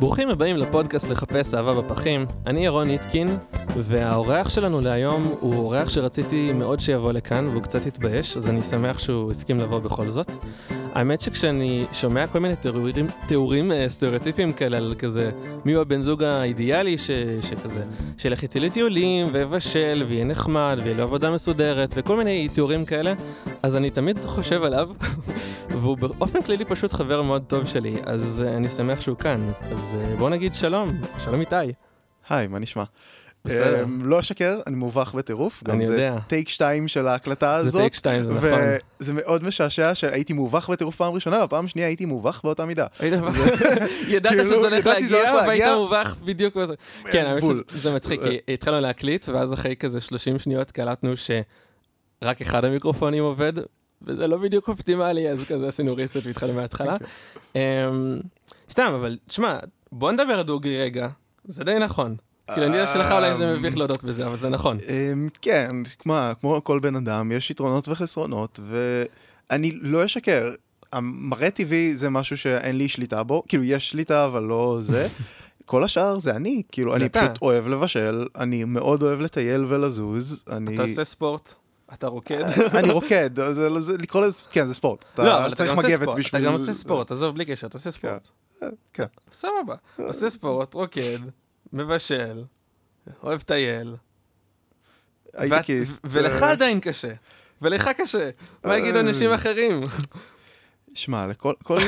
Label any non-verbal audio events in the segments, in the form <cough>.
ברוכים הבאים לפודקאסט לחפש אהבה בפחים. אני ירון איטקין, והאורח שלנו להיום הוא אורח שרציתי מאוד שיבוא לכאן, והוא קצת התבייש, אז אני שמח שהוא הסכים לבוא בכל זאת. האמת שכשאני שומע כל מיני תיאורים, תיאורים אה, סטריאוטיפיים כאלה על כזה, מי הוא הבן זוג האידיאלי ש, שכזה, שילך איתי לטיולים ויבשל ויהיה נחמד ויהיה לו עבודה מסודרת וכל מיני תיאורים כאלה, אז אני תמיד חושב עליו, <laughs> והוא באופן כללי פשוט חבר מאוד טוב שלי, אז uh, אני שמח שהוא כאן. אז uh, בוא נגיד שלום, שלום איתי. היי, מה נשמע? בסדר. Um, לא אשקר, אני מובך בטירוף. אני יודע. זה טייק שתיים של ההקלטה הזאת. זה טייק שתיים, זה נכון. וזה מאוד משעשע שהייתי מובך בטירוף פעם ראשונה, והפעם השנייה הייתי מובך באותה מידה. <laughs> ידעת כאילו, שזה הולך להגיע, והיית. מובך בדיוק בזה. כן, האמת. שזה זה מצחיק, כי התחלנו להקליט, ואז אחרי כזה 30 שניות קלטנו שרק אחד המיקרופונים עובד, וזה לא בדיוק אופטימלי, אז כזה עשינו ריסט והתחלנו מההתחלה. אמ, סתם, אבל תשמע, בוא נדבר דוגרי רגע, זה די נכון. כאילו, אני יודע שלך אולי זה מביך להודות בזה, אבל זה נכון. אמ, כן, כמו, כל בן אדם, יש יתרונות וחסרונות, ואני לא אשקר. המראה טבעי זה משהו שאין לי שליטה בו, כאילו יש שליטה אבל לא זה. <laughs> כל השאר זה אני, כאילו אני. פשוט אוהב לבשל, אני מאוד אוהב לטייל ולזוז, אני... אתה עושה ספורט, אתה רוקד. אני רוקד, לקרוא לזה, כן זה ספורט. לא, אבל אתה גם עושה ספורט, אתה גם עושה ספורט, עזוב, בלי קשר, אתה עושה ספורט. כן. סבבה. עושה ספורט, רוקד, מבשל, אוהב טייל. הייטקיסט. ולך אה, עדיין קשה. ולך קשה. מה יגידו אה. אנשים אחרים? שמע, לכל, כל,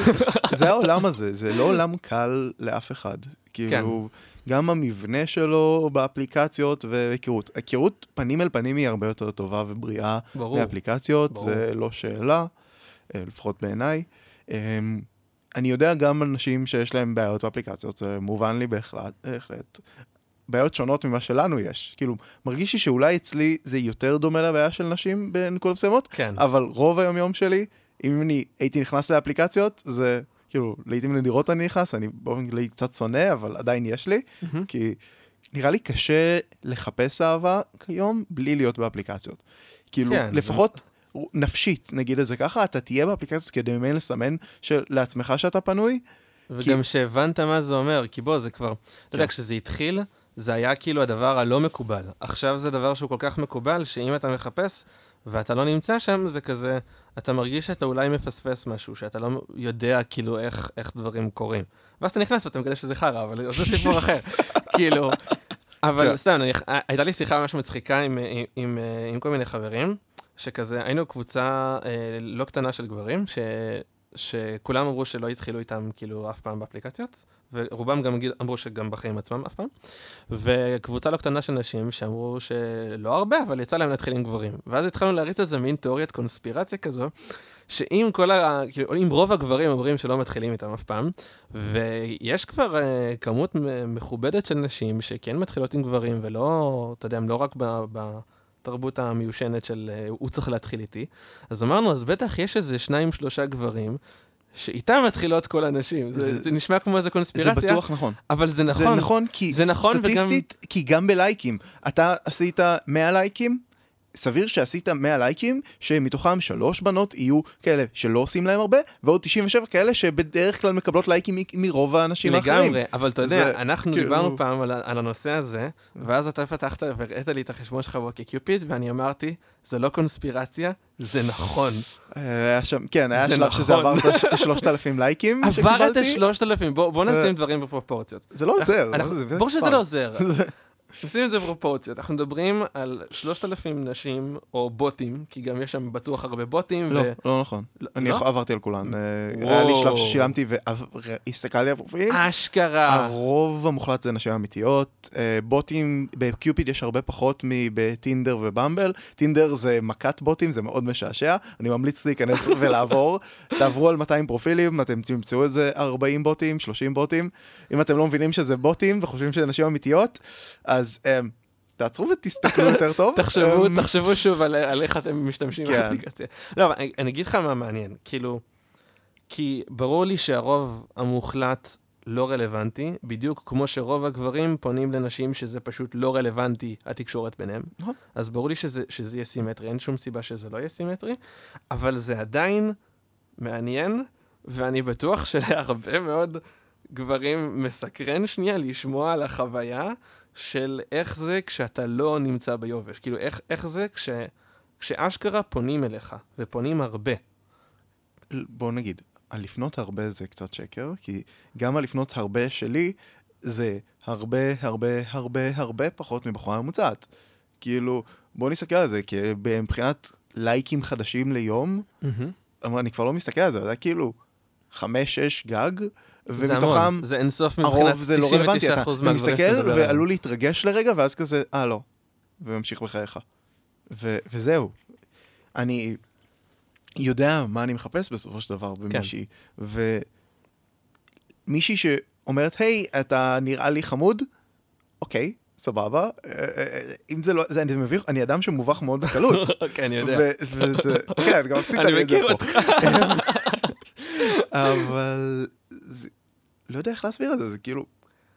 זה העולם הזה, זה לא עולם קל לאף אחד. כאילו, גם המבנה שלו באפליקציות והיכרות. היכרות פנים אל פנים היא הרבה יותר טובה ובריאה ברור. מאפליקציות, ברור. זה לא שאלה, אה, לפחות בעיניי. אני יודע גם על אנשים שיש להם בעיות באפליקציות, זה מובן לי בהחלט, בהחלט. בעיות שונות ממה שלנו יש. כאילו, מרגיש לי שאולי אצלי זה יותר דומה לבעיה של נשים בנקודות מסוימות, כן. אבל רוב היום-יום שלי, אם אני הייתי נכנס לאפליקציות, זה כאילו, לעיתים נדירות אני נכנס, אני באופן כללי קצת שונא, אבל עדיין יש לי, מהמם. כי נראה לי קשה לחפש אהבה כיום בלי להיות באפליקציות. כאילו, כן, לפחות נפשית, נגיד את זה ככה, אתה תהיה באפליקציות כדי ממילא לסמן של- לעצמך שאתה פנוי, וגם שהבנת מה זה אומר, כי בוא, זה כבר, אתה יודע, כן. כשזה התחיל, זה היה כאילו הדבר הלא מקובל. עכשיו זה דבר שהוא כל כך מקובל, שאם אתה מחפש ואתה לא נמצא שם, זה כזה, אתה מרגיש שאתה אולי מפספס משהו, שאתה לא יודע כאילו איך, איך דברים קורים. ואז אתה נכנס ואתה מגלה שזה חרא, אבל זה סיפור אחר. <laughs> כאילו, אבל כן. סתם, אני, הייתה לי שיחה ממש מצחיקה עם, עם, עם, אה, עם כל מיני חברים, שכזה, היינו קבוצה אה, לא קטנה של גברים, ש, שכולם אמרו שלא התחילו איתם כאילו אף פעם באפליקציות, ורובם גם אמרו שגם בחיים עצמם אף פעם, וקבוצה לא קטנה של נשים שאמרו שלא הרבה, אבל יצא להם להתחיל עם גברים. ואז התחלנו להריץ איזה מין תיאוריית קונספירציה כזו, שאם כל ה... כאילו, אם רוב הגברים אומרים שלא מתחילים איתם אף פעם, ויש כבר uh, כמות מכובדת של נשים שכן מתחילות עם גברים, ולא, אתה יודע, הם לא רק ב... ב תרבות המיושנת של uh, הוא צריך להתחיל איתי. אז אמרנו, אז בטח יש איזה שניים, שלושה גברים, שאיתם מתחילות כל הנשים. זה, זה, זה- נשמע כמו איזה זה קונספירציה, בטוח נכון. אבל זה זה נכון. נכון, כי זה נכון, וגם- סטטיסטית, כי גם בלייקים, אתה עשית 100 לייקים, סביר שעשית 100 לייקים, שמתוכם שלוש בנות יהיו כאלה שלא עושים להם הרבה, ועוד 97 כאלה שבדרך כלל מקבלות לייקים מ- מרוב האנשים האחרים. לגמרי, אבל אתה יודע, זה אנחנו כאילו- דיברנו פעם על, על הנושא הזה, ואז אתה פתחת והראית לי את החשבון שלך בקיופיד, ואני אמרתי, זה לא קונספירציה, זה נכון. אה, היה שם, כן, היה שלב שזה נכון. עבר את השלושת אלפים לייקים <laughs> עבר את שקיבלתי. השלושת אלפים, בוא בוא נשים אה. דברים בפרופורציות. זה לא עוזר. ברור שזה. לא עוזר. <laughs> נשים את זה בפרופורציות. אנחנו מדברים על שלושת אלפים נשים, או בוטים, כי גם יש שם בטוח הרבה בוטים, לא, ו... לא נכון. אני לא? עברתי על כולן. אה, וואו. היה לי שלב ששילמתי והסתכלתי על הפרופילים. אשכרה. הרוב המוחלט זה נשים אמיתיות. אה, בוטים, בקיופיד יש הרבה פחות מבטינדר ובמבל. טינדר זה מכת בוטים, זה מאוד משעשע. אני ממליץ להיכנס <laughs> ולעבור. תעברו על 200 פרופילים, אתם תמצאו איזה 40 בוטים, 30 בוטים. אם אתם לא מבינים שזה בוטים וחושבים שזה נשים אמיתיות, אז אה, תעצרו ותסתכלו יותר טוב. תחשבו, אה, תחשבו שוב על, על איך אתם משתמשים כן. באפליקציה. לא, אני, אני אגיד לך מה מעניין, כאילו, כי ברור לי שהרוב המוחלט לא רלוונטי, בדיוק כמו שרוב הגברים פונים לנשים שזה פשוט לא רלוונטי, התקשורת ביניהם. נכון. אז ברור לי שזה, שזה יהיה סימטרי, אין שום סיבה שזה לא יהיה סימטרי, אבל זה עדיין מעניין, ואני בטוח שלהרבה מאוד גברים מסקרן שנייה לשמוע על החוויה של איך זה כשאתה לא נמצא ביובש. כאילו, איך, איך זה כש, כשאשכרה פונים אליך, ופונים הרבה. בוא נגיד, הלפנות הרבה זה קצת שקר, כי גם הלפנות הרבה שלי זה הרבה הרבה הרבה הרבה פחות מבחורה ממוצעת. כאילו, בוא נסתכל על זה, כי מבחינת לייקים חדשים ליום, אבל אני כבר לא מסתכל על זה, זה כאילו חמש-שש גג, ומתוכם זה אינסוף מבחינת זה לא רלוונטי, 99% אתה, אתה מהגברים שאתה מסתכל מדבר עליהם. ועלול להתרגש לרגע, ואז כזה, אה לא, וממשיך בחייך. ו- וזהו. אני יודע מה אני מחפש בסופו של דבר במישהי, ומישהי שאומרת, היי, אתה נראה לי חמוד, אוקיי, סבבה, אה, אה, אה, אם זה לא, זה, אני מביך, אני אדם שמובך מאוד בקלות. כן, <laughs> אני יודע. וזה, כן, גם עשית <laughs> אני לי את זה מכיר פה. <laughs> אבל לא יודע איך להסביר את זה, זה כאילו,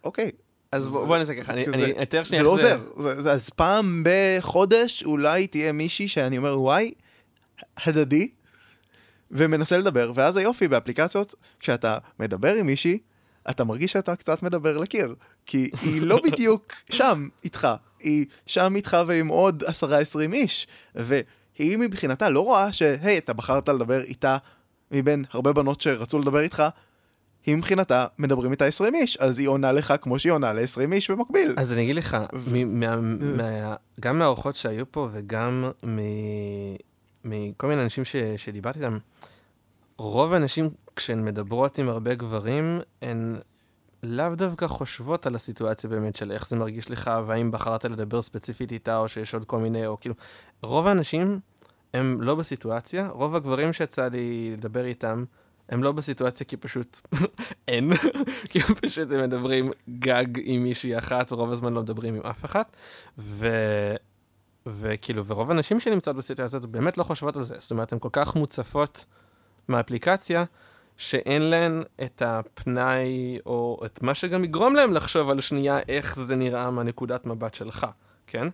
אוקיי. אז בוא בוא נעשה ככה, אני אני אתאר זה שנייה לא איך זה... עוזר. זה- זה- אז פעם בחודש אולי תהיה מישהי שאני אומר, וואי, הדדי, ומנסה לדבר, ואז היופי באפליקציות, כשאתה מדבר עם מישהי, אתה מרגיש שאתה קצת מדבר לקיר. כי היא לא <laughs> בדיוק שם איתך, היא שם איתך ועם עוד עשרה עשרים איש. והיא מבחינתה לא רואה שהי, אתה בחרת לדבר איתה מבין הרבה בנות שרצו לדבר איתך, היא מבחינתה מדברים איתה 20 איש, אז היא עונה לך כמו שהיא עונה ל-20 איש במקביל. אז אני אגיד לך, מ- מה- מה- גם מהאורחות שהיו פה וגם מ- מכל מיני אנשים ש- שדיברתי איתם, רוב האנשים, כשהן מדברות עם הרבה גברים, הן לאו דווקא חושבות על הסיטואציה באמת של איך זה מרגיש לך, והאם בחרת לדבר ספציפית איתה, או שיש עוד כל מיני, או כאילו... רוב האנשים הם לא בסיטואציה, רוב הגברים שיצא לי לדבר איתם, הם לא בסיטואציה כי פשוט <laughs> אין, <laughs> כי פשוט הם מדברים גג עם מישהי אחת, ורוב הזמן לא מדברים עם אף אחת, ו... וכאילו, ורוב הנשים שנמצאות בסיטואציה הזאת באמת לא חושבות על זה, זאת אומרת, הן כל כך מוצפות מהאפליקציה, שאין להן את הפנאי, או את מה שגם יגרום להם לחשוב על שנייה איך זה נראה מהנקודת מבט שלך, כן?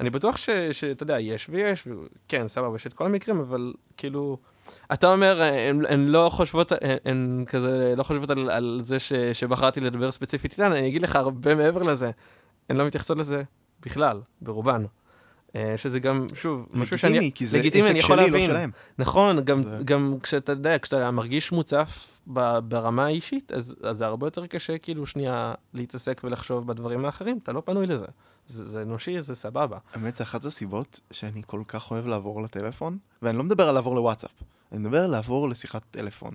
אני בטוח שאתה יודע, יש ויש, כן, סבבה, יש את כל המקרים, אבל כאילו, אתה אומר, הן, הן לא חושבות, הן, הן כזה לא חושבות על, על זה ש, שבחרתי לדבר ספציפית איתן, אני אגיד לך הרבה מעבר לזה, הן לא מתייחסות לזה בכלל, ברובן. אה, שזה גם, שוב, משהו שאני... לגיטימי, כי זה לגיטימי, עסק שלי, לא להבין. שלהם. נכון, גם, זה- גם כשאתה יודע, כשאתה מרגיש מוצף ברמה האישית, אז, אז זה הרבה יותר קשה כאילו שנייה להתעסק ולחשוב בדברים האחרים, אתה לא פנוי לזה. זה, זה אנושי, זה סבבה. האמת, זה אחת הסיבות שאני כל כך אוהב לעבור לטלפון, ואני לא מדבר על לעבור לוואטסאפ, אני מדבר על לעבור לשיחת טלפון.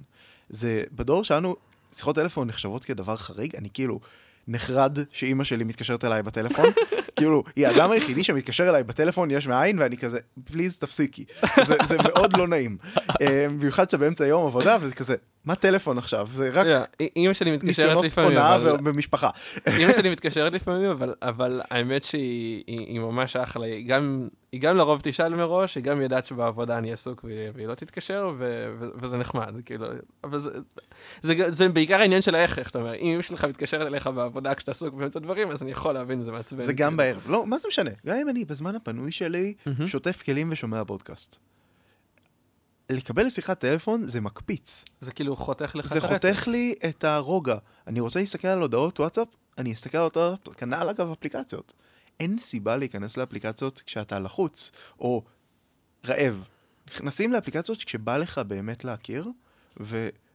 זה, בדור שלנו, שיחות טלפון נחשבות כדבר חריג, אני כאילו נחרד שאימא שלי מתקשרת אליי בטלפון, <laughs> כאילו, היא האדם היחידי שמתקשר אליי בטלפון יש מאין, ואני כזה, פליז תפסיקי. זה, זה מאוד לא נעים. אה, במיוחד שבאמצע יום עבודה, וזה כזה, מה טלפון עכשיו? זה רק אימא שלי מתקשרת ניסיונות לפעמים, הונאה אבל... במשפחה. <laughs> אימא שלי מתקשרת לפעמים, אבל, אבל האמת שהיא היא, היא ממש אחלה. היא גם, לרוב תשאל מראש, היא גם יודעת שבעבודה אני עסוק והיא, לא תתקשר, ו, ו, וזה נחמד, כאילו. אבל זה, זה, זה, זה בעיקר העניין של איך, איך אתה אומר. אם אמא שלך מתקשרת אליך בעבודה כשאתה עסוק באמצע דברים, אז אני יכול להבין, זה מעצבן. זה גם כאילו. בערב. לא, מה זה משנה? גם אם אני בזמן הפנוי שלי. שוטף כלים ושומע פודקאסט. לקבל שיחת טלפון זה מקפיץ. זה כאילו חותך לך זה את הרצף. חותך לי את הרוגע. אני רוצה להסתכל על הודעות וואטסאפ, אני אסתכל על הודעות, כנ"ל אגב אפליקציות. אין סיבה להיכנס לאפליקציות כשאתה לחוץ, או רעב. נכנסים לאפליקציות כשבא לך באמת להכיר,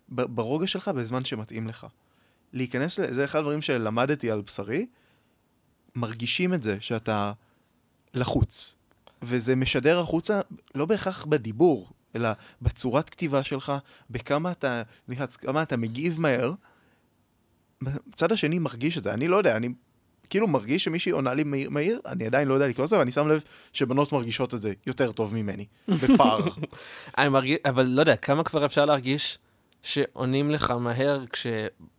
וברוגע שלך בזמן שמתאים לך. להיכנס, זה אחד הדברים שלמדתי על בשרי, מרגישים את זה שאתה לחוץ. וזה משדר החוצה לא בהכרח בדיבור, אלא בצורת כתיבה שלך, בכמה אתה, כמה אתה מגיב מהר. הצד השני מרגיש את זה, אני לא יודע, אני כאילו מרגיש שמישהי עונה לי מהיר, מהיר אני עדיין לא יודע לקלוט את זה, ואני שם לב שבנות מרגישות את זה יותר טוב ממני, בפער. <laughs> אני מרגיש, אבל לא יודע, כמה כבר אפשר להרגיש שעונים לך מהר כש...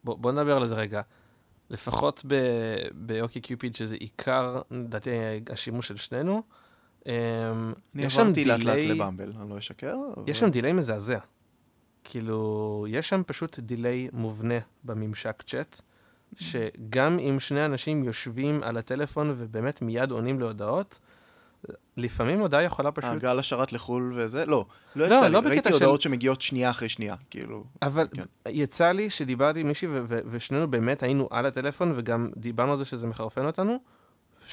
בוא, בוא נדבר על זה רגע. לפחות באוקי קיופיד, שזה עיקר, לדעתי, השימוש של שנינו. אמ, אני עברתי לאט לאט לבמבל, אני לא אשקר. יש שם דיליי מזעזע. כאילו, יש שם פשוט דיליי מובנה בממשק צ'אט, שגם אם שני אנשים יושבים על הטלפון ובאמת מיד עונים להודעות, לפעמים הודעה יכולה פשוט... הגל השרת לחו"ל וזה? לא, לא לא, יצא לא לי. ראיתי של- הודעות שמגיעות שנייה אחרי שנייה, כאילו. אבל כן. יצא לי שדיברתי עם מישהי ו- ו- ושנינו באמת היינו על הטלפון וגם דיברנו על זה שזה מחרפן אותנו,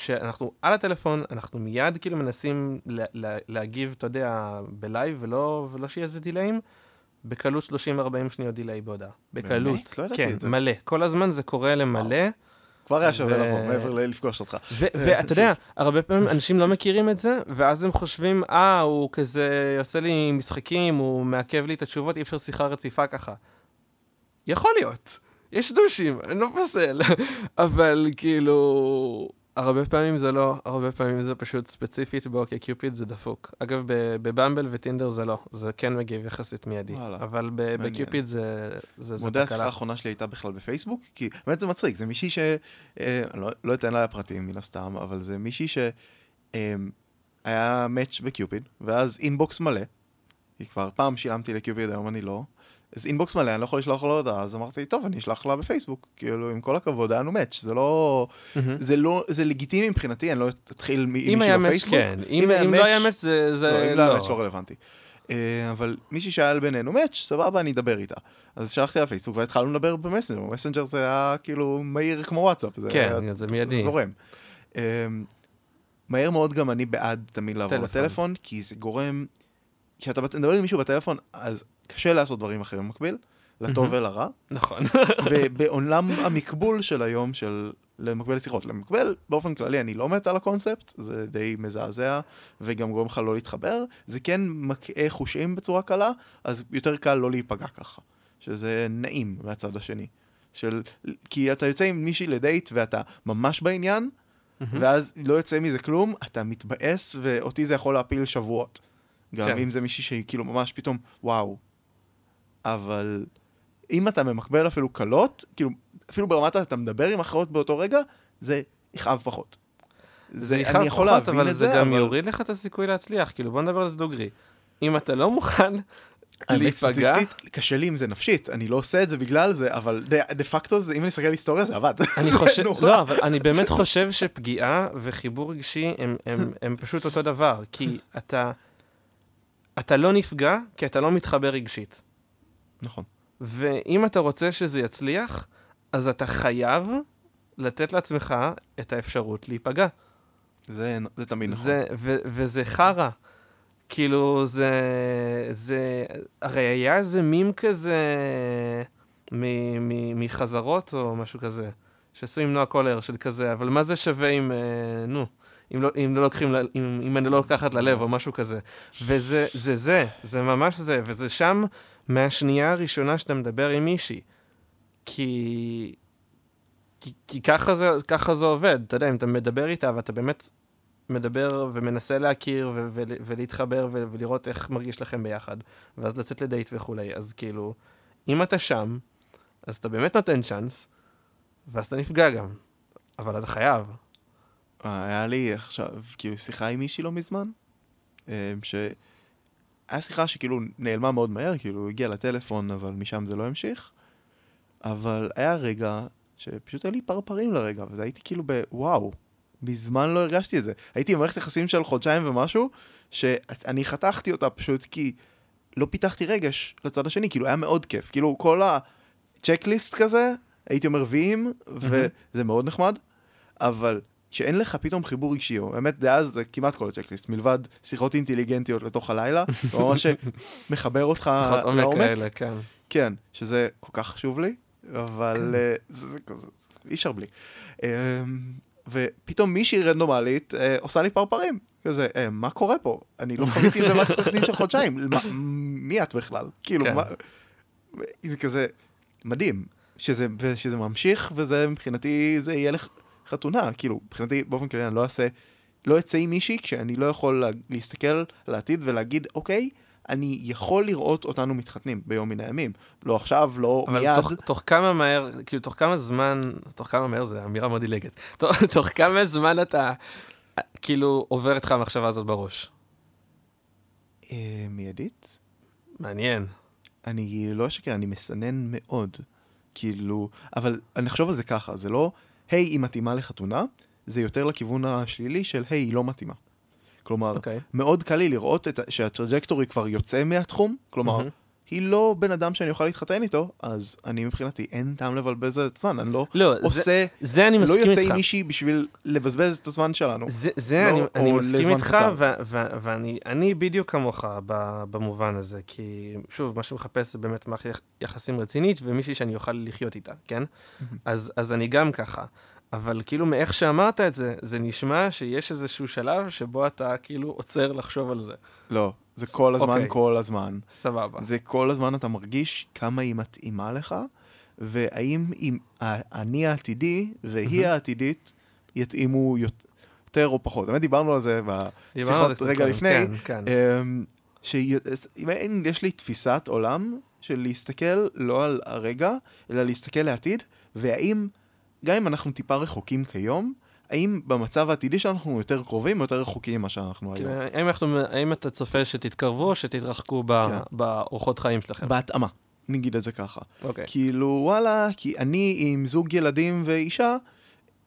שאנחנו על הטלפון, אנחנו מיד כאילו מנסים לה- לה- להגיב, אתה יודע, ב live ולא, ולא שיהיה איזה delay ים, בקלות 30-40 שניות delay בהודעה. בקלות. לא ידעתי כן, את זה. מלא. כל הזמן זה קורה למלא. כבר היה שווה לבוא, מעבר ללפגוש אותך. ואתה <laughs> יודע, הרבה פעמים אנשים לא מכירים את זה, ואז הם חושבים, אה, הוא כזה עושה לי משחקים, הוא מעכב לי את התשובות, אי אפשר שיחה רציפה ככה. יכול להיות, יש דושים, אני לא פוסל, <laughs> אבל כאילו, הרבה פעמים זה לא, הרבה פעמים זה פשוט ספציפית באוקיי קיופיד זה דפוק. אגב, בבמבל וטינדר זה לא, זה כן מגיב יחסית מיידי, וואלה, אבל. בקיופיד זה זה זה מודה, השיחה תקלה. האחרונה שלי הייתה בכלל בפייסבוק, כי באמת זה מצחיק, זה מישהי ש... אה, לא- לא אתן לה פרטים מן הסתם, אבל זה מישהי ש... אה, היה match בקיופיד, ואז inbox מלא, כי כבר פעם שילמתי לקיופיד, היום אני לא, אז inbox מלא, אני לא יכול לשלוח לה הודעה, אז אמרתי, טוב, אני אשלח לה בפייסבוק, כאילו, עם כל הכבוד, היה לנו match, זה לא... מהמם. זה לא... זה לגיטימי מבחינתי, אני לא אתחיל עם אם היה match בפייסבוק. כן, אם היה אם לא היה match- match זה זה לא, אם לא היה match לא רלוונטי. אה, אבל מישהי שהיה בינינו match, סבבה, אני אדבר איתה. אז שלחתי לה פייסבוק והתחלנו לדבר במסנג'ר, במסנג'ר זה היה כאילו מהיר כמו וואטסאפ, זה היה כן, זה מיידי. זורם. אה, מהר מאוד גם אני בעד תמיד לעבור טלפון. לטלפון, כי זה גורם, כשאתה מדבר עם מישהו בטלפון, אז קשה לעשות דברים אחרים במקביל, לטוב. ולרע, נכון. ובעולם המקבול של היום, של למקבל לשיחות, למקבל באופן כללי אני לא מת על הקונספט, זה די מזעזע וגם גורם לך לא להתחבר, זה כן מקהה חושים בצורה קלה, אז יותר קל לא להיפגע ככה, שזה נעים מהצד השני. של, כי אתה יוצא עם מישהי לדייט ואתה ממש בעניין, ואז לא יוצא מזה כלום, אתה מתבאס, ואותי זה יכול להפיל שבועות. גם כן. אם זה מישהי שהיא כאילו ממש פתאום, וואו. אבל אם אתה ממקבל אפילו קלות, כאילו, אפילו ברמת אתה מדבר עם אחרות באותו רגע, זה יכאב פחות. זה יכאב פחות, אבל זה גם אבל- יוריד לך את הסיכוי להצליח. כאילו, בוא נדבר על זה דוגרי. אם אתה לא מוכן להיפגע, קשה לי עם זה נפשית, אני לא עושה את זה בגלל זה, אבל דה, פקטו אם אני מסתכל על היסטוריה זה עבד. <laughs> אני חושב. לא, אבל אני באמת חושב שפגיעה וחיבור רגשי הם, הם, הם פשוט אותו דבר. כי אתה, אתה לא נפגע, כי אתה לא מתחבר רגשית. נכון. ואם אתה רוצה שזה יצליח, אז אתה חייב לתת לעצמך את האפשרות להיפגע. זה, זה תמיד נכון. זה, ו, וזה חרא. כאילו, זה, זה, הרי היה איזה מים כזה מ, מ, מחזרות או משהו כזה, שעשו עם נועה קולר של כזה, אבל מה זה שווה אם, אה, נו, אם לא, אם לא לוקחים, אם, אם אני לא לוקחת ללב או משהו כזה. וזה, זה זה, זה ממש זה, וזה שם מהשנייה הראשונה שאתה מדבר עם מישהי. כי... כי, כי ככה, זה, ככה זה עובד, אתה יודע, אם אתה מדבר איתה ואתה באמת מדבר ומנסה להכיר ו- ו- ולהתחבר ו- ולראות איך מרגיש לכם ביחד, ואז לצאת לדייט וכולי, אז כאילו, אם אתה שם, אז אתה באמת נותן צ'אנס, ואז אתה נפגע גם, אבל אתה חייב. אה, היה לי עכשיו, כאילו, שיחה עם מישהי לא מזמן, אה, ש... היה שיחה שכאילו נעלמה מאוד מהר, כאילו, הגיע לטלפון, אבל משם זה לא המשיך. אבל היה רגע שפשוט היה לי פרפרים לרגע, וזה הייתי כאילו בוואו, מזמן לא הרגשתי את זה. הייתי במערכת יחסים של חודשיים ומשהו, שאני חתכתי אותה פשוט כי לא פיתחתי רגש לצד השני, כאילו היה מאוד כיף. כאילו כל הצ'קליסט כזה, הייתי אומר ויים, וזה מאוד נחמד, אבל שאין לך פתאום חיבור רגשי, או באמת דאז זה כמעט כל הצ'קליסט, מלבד שיחות אינטליגנטיות לתוך הלילה, <laughs> זה ממש מחבר אותך שיחות עומק לעומק. כאלה, כן. כן, שזה כל כך חשוב לי, אבל אה, זה, זה כזה, אי אפשר בלי. אה, ופתאום מישהי רנדומלית אה, עושה לי פרפרים. כזה, אה, מה קורה פה? אני לא חוויתי את זה במערכת יחסים של חודשיים. <laughs> מה- מי את בכלל? כאילו, כן. מה... זה כזה מדהים, שזה, ממשיך, וזה מבחינתי, זה יהיה לך חתונה. כאילו, מבחינתי, באופן כללי, אני לא אעשה, לא אצא עם מישהי כשאני לא יכול לה, להסתכל על העתיד ולהגיד, אוקיי, אני יכול לראות אותנו מתחתנים ביום מן הימים. לא עכשיו, לא אבל מיד. תוך, תוך כמה מהר, כאילו, תוך כמה זמן, תוך כמה מהר זה אמירה מאוד דילגת. <laughs> תוך, תוך כמה זמן אתה, כאילו, עובר איתך המחשבה הזאת בראש? אה, מיידית? מעניין. אני לא אשקר, אני מסנן מאוד. כאילו, אבל אני אחשוב על זה ככה, זה לא, היי, היא מתאימה לחתונה, זה יותר לכיוון השלילי של, היי, היא לא מתאימה. כלומר, אוקיי. מאוד קל לי לראות את, שה trajectory כבר יוצא מהתחום, כלומר, מהמם. היא לא בן אדם שאני אוכל להתחתן איתו, אז אני מבחינתי, אין טעם לבלבז את הזמן, אני לא לא, זה, עושה, זה אני לא מסכים יוצא איתך. עם מישהי בשביל לבזבז את הזמן שלנו. זה, זה לא, אני, אני מסכים איתך, ואני אני בדיוק כמוך במובן הזה, כי שוב, מה שמחפש זה באמת מערכת יח- יחסים רצינית, ומישהי שאני אוכל לחיות איתה, כן? אז, אז אני גם ככה. אבל כאילו מאיך שאמרת את זה, זה נשמע שיש איזשהו שלב שבו אתה כאילו עוצר לחשוב על זה. לא, זה כל הזמן, אוקיי. כל הזמן. סבבה. זה כל הזמן אתה מרגיש כמה היא מתאימה לך, והאם אם אני העתידי והיא. העתידית יתאימו יותר או פחות. באמת דיברנו על זה בשיחות רגע קודם, לפני. כן, כן. אמ, שאם יש לי תפיסת עולם של להסתכל לא על הרגע, אלא להסתכל לעתיד, והאם, גם אם אנחנו טיפה רחוקים כיום, האם במצב העתידי שלנו אנחנו יותר קרובים או יותר רחוקים ממה שאנחנו היום? כאילו, האם, אנחנו, האם אתה צופה שתתקרבו או שתתרחקו כן. באורחות חיים שלכם? בהתאמה, נגיד את זה ככה. אוקיי. כאילו, וואלה, כי אני עם זוג ילדים ואישה,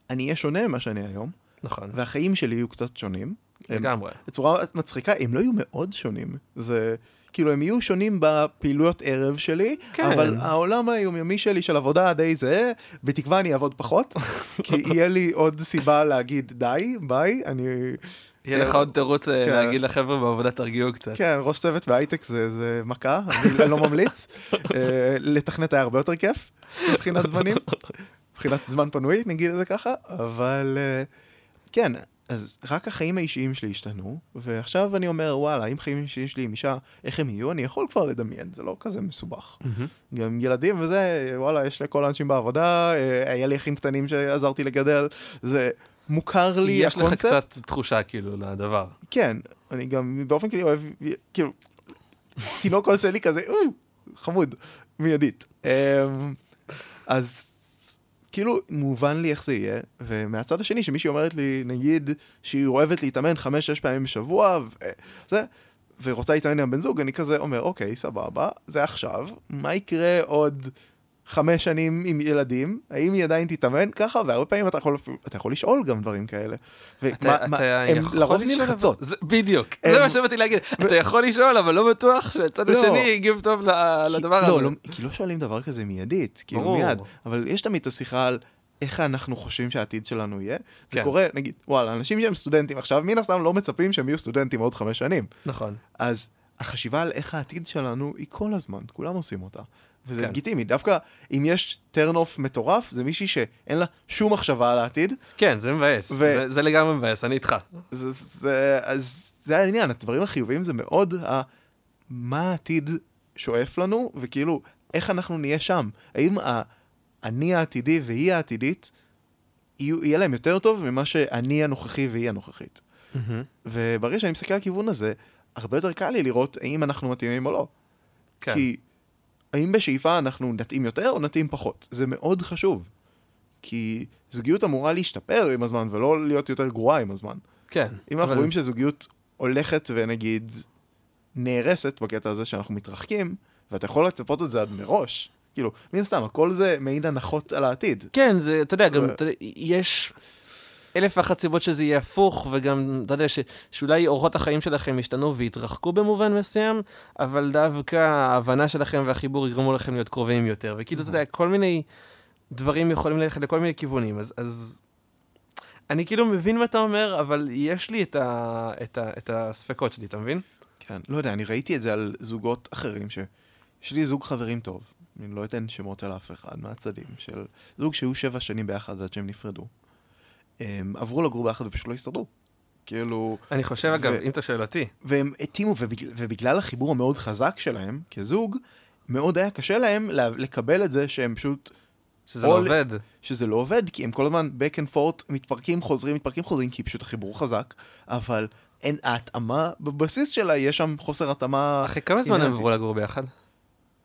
אני אהיה שונה ממה שאני היום, נכון, והחיים שלי יהיו קצת שונים. לגמרי. בצורה מצחיקה, הם לא יהיו מאוד שונים. זה... כאילו, הם יהיו שונים בפעילויות ערב שלי, כן. אבל העולם היומיומי שלי של עבודה די זהה, בתקווה אני אעבוד פחות, <laughs> כי יהיה לי עוד סיבה להגיד די, ביי, אני... יהיה לך עוד תירוץ אה, כן. להגיד לחבר'ה בעבודה תרגיעו קצת. כן, ראש צוות בהייטק זה, זה מכה, אני לא ממליץ. <laughs> אה, לתכנת היה הרבה יותר כיף, מבחינת זמנים, מבחינת זמן פנוי, נגיד את זה ככה, אבל אה, כן, אז רק החיים האישיים שלי השתנו, ועכשיו אני אומר, וואלה, אם חיים אישיים שלי עם אישה, איך הם יהיו, אני יכול כבר לדמיין, זה לא כזה מסובך. מהמם. גם ילדים וזה, וואלה, יש לכל האנשים בעבודה, אה, היה לי אחים קטנים שעזרתי לגדל, זה מוכר לי יש לך הקונספט. קצת תחושה כאילו לדבר. כן, אני גם באופן כללי אוהב, כאילו, תינוק עושה לי כזה, "או, חמוד, מיידית. אמ, אז כאילו, מובן לי איך זה יהיה, ומהצד השני, שמישהי אומרת לי, נגיד, שהיא אוהבת להתאמן חמש-שש פעמים בשבוע, וזה, ורוצה להתאמן עם בן זוג, אני כזה אומר, אוקיי, סבבה, זה עכשיו, מה יקרה עוד חמש שנים עם ילדים? האם היא עדיין תתאמן ככה? והרבה פעמים אתה יכול, אתה יכול לשאול גם דברים כאלה. ומה- אתה, מה- אתה הם לרוב נלחצות. זה, בדיוק, הם- זה מה שבאתי להגיד. אתה יכול לשאול, אבל לא בטוח שהצד לא. השני יגיב טוב כי- לדבר לא, הזה. לא, כי לא שואלים דבר כזה מיידית, כאילו ברור. מיד, אבל יש תמיד את השיחה על איך אנחנו חושבים שהעתיד שלנו יהיה. זה כן. קורה, נגיד, וואלה, אנשים שהם סטודנטים עכשיו, מן הסתם לא מצפים שהם יהיו סטודנטים עוד חמש שנים. נכון. אז החשיבה על איך העתיד שלנו היא כל הזמן, כולם עושים אותה. וזה כן. לגיטימי, דווקא אם יש turn off מטורף, זה מישהי שאין לה שום מחשבה על העתיד, כן, זה מבאס. ו- זה, זה לגמרי מבאס, אני איתך. זה, זה, אז זה העניין, הדברים החיוביים זה מאוד ה, מה העתיד שואף לנו, וכאילו, איך אנחנו נהיה שם. האם ה, אני העתידי והיא העתידית, יהיה להם יותר טוב ממה שאני הנוכחי והיא הנוכחית. וברגע שאני מסתכל על הכיוון הזה, הרבה יותר קל לי לראות האם אנחנו מתאימים או לא. כן. כי האם בשאיפה אנחנו נתאים יותר או נתאים פחות? זה מאוד חשוב. כי זוגיות אמורה להשתפר עם הזמן ולא להיות יותר גרועה עם הזמן. כן. אם אנחנו אבל- רואים שזוגיות הולכת ונגיד נהרסת בקטע הזה שאנחנו מתרחקים, ואתה יכול לצפות את זה עד מראש, כאילו, מן הסתם, הכל זה מעיד הנחות על העתיד. כן, זה, אתה יודע, גם, אתה יודע, יש אלף ואחת סיבות שזה יהיה הפוך, וגם, אתה יודע, ש, שאולי אורחות החיים שלכם ישתנו ויתרחקו במובן מסוים, אבל דווקא ההבנה שלכם והחיבור יגרמו לכם להיות קרובים יותר, וכאילו, אתה יודע, כל מיני דברים יכולים ללכת לכל מיני כיוונים, אז... אז... אני כאילו מבין מה אתה אומר, אבל יש לי את, ה, את, ה, את הספקות שלי, אתה מבין? כן, לא יודע, אני ראיתי את זה על זוגות אחרים, שיש לי זוג חברים טוב, אני לא אתן שמות של אף אחד מהצדדים, של זוג שהיו שבע שנים ביחד עד שהם נפרדו. הם עברו לגור ביחד ופשוט לא הסתדרו. כאילו, אני חושב, אגב, ו- אם אתה שואל אותי, והם התאימו, ובגלל, ובגלל החיבור המאוד חזק שלהם, כזוג, מאוד היה קשה להם לה- לקבל את זה שהם פשוט, שזה לא עובד. שזה לא עובד, כי הם כל הזמן back and forth, מתפרקים, חוזרים, מתפרקים, חוזרים, כי פשוט החיבור חזק, אבל אין, ההתאמה, בבסיס שלה יש שם חוסר התאמה... אחרי כמה זמן הם. עברו לגור ביחד?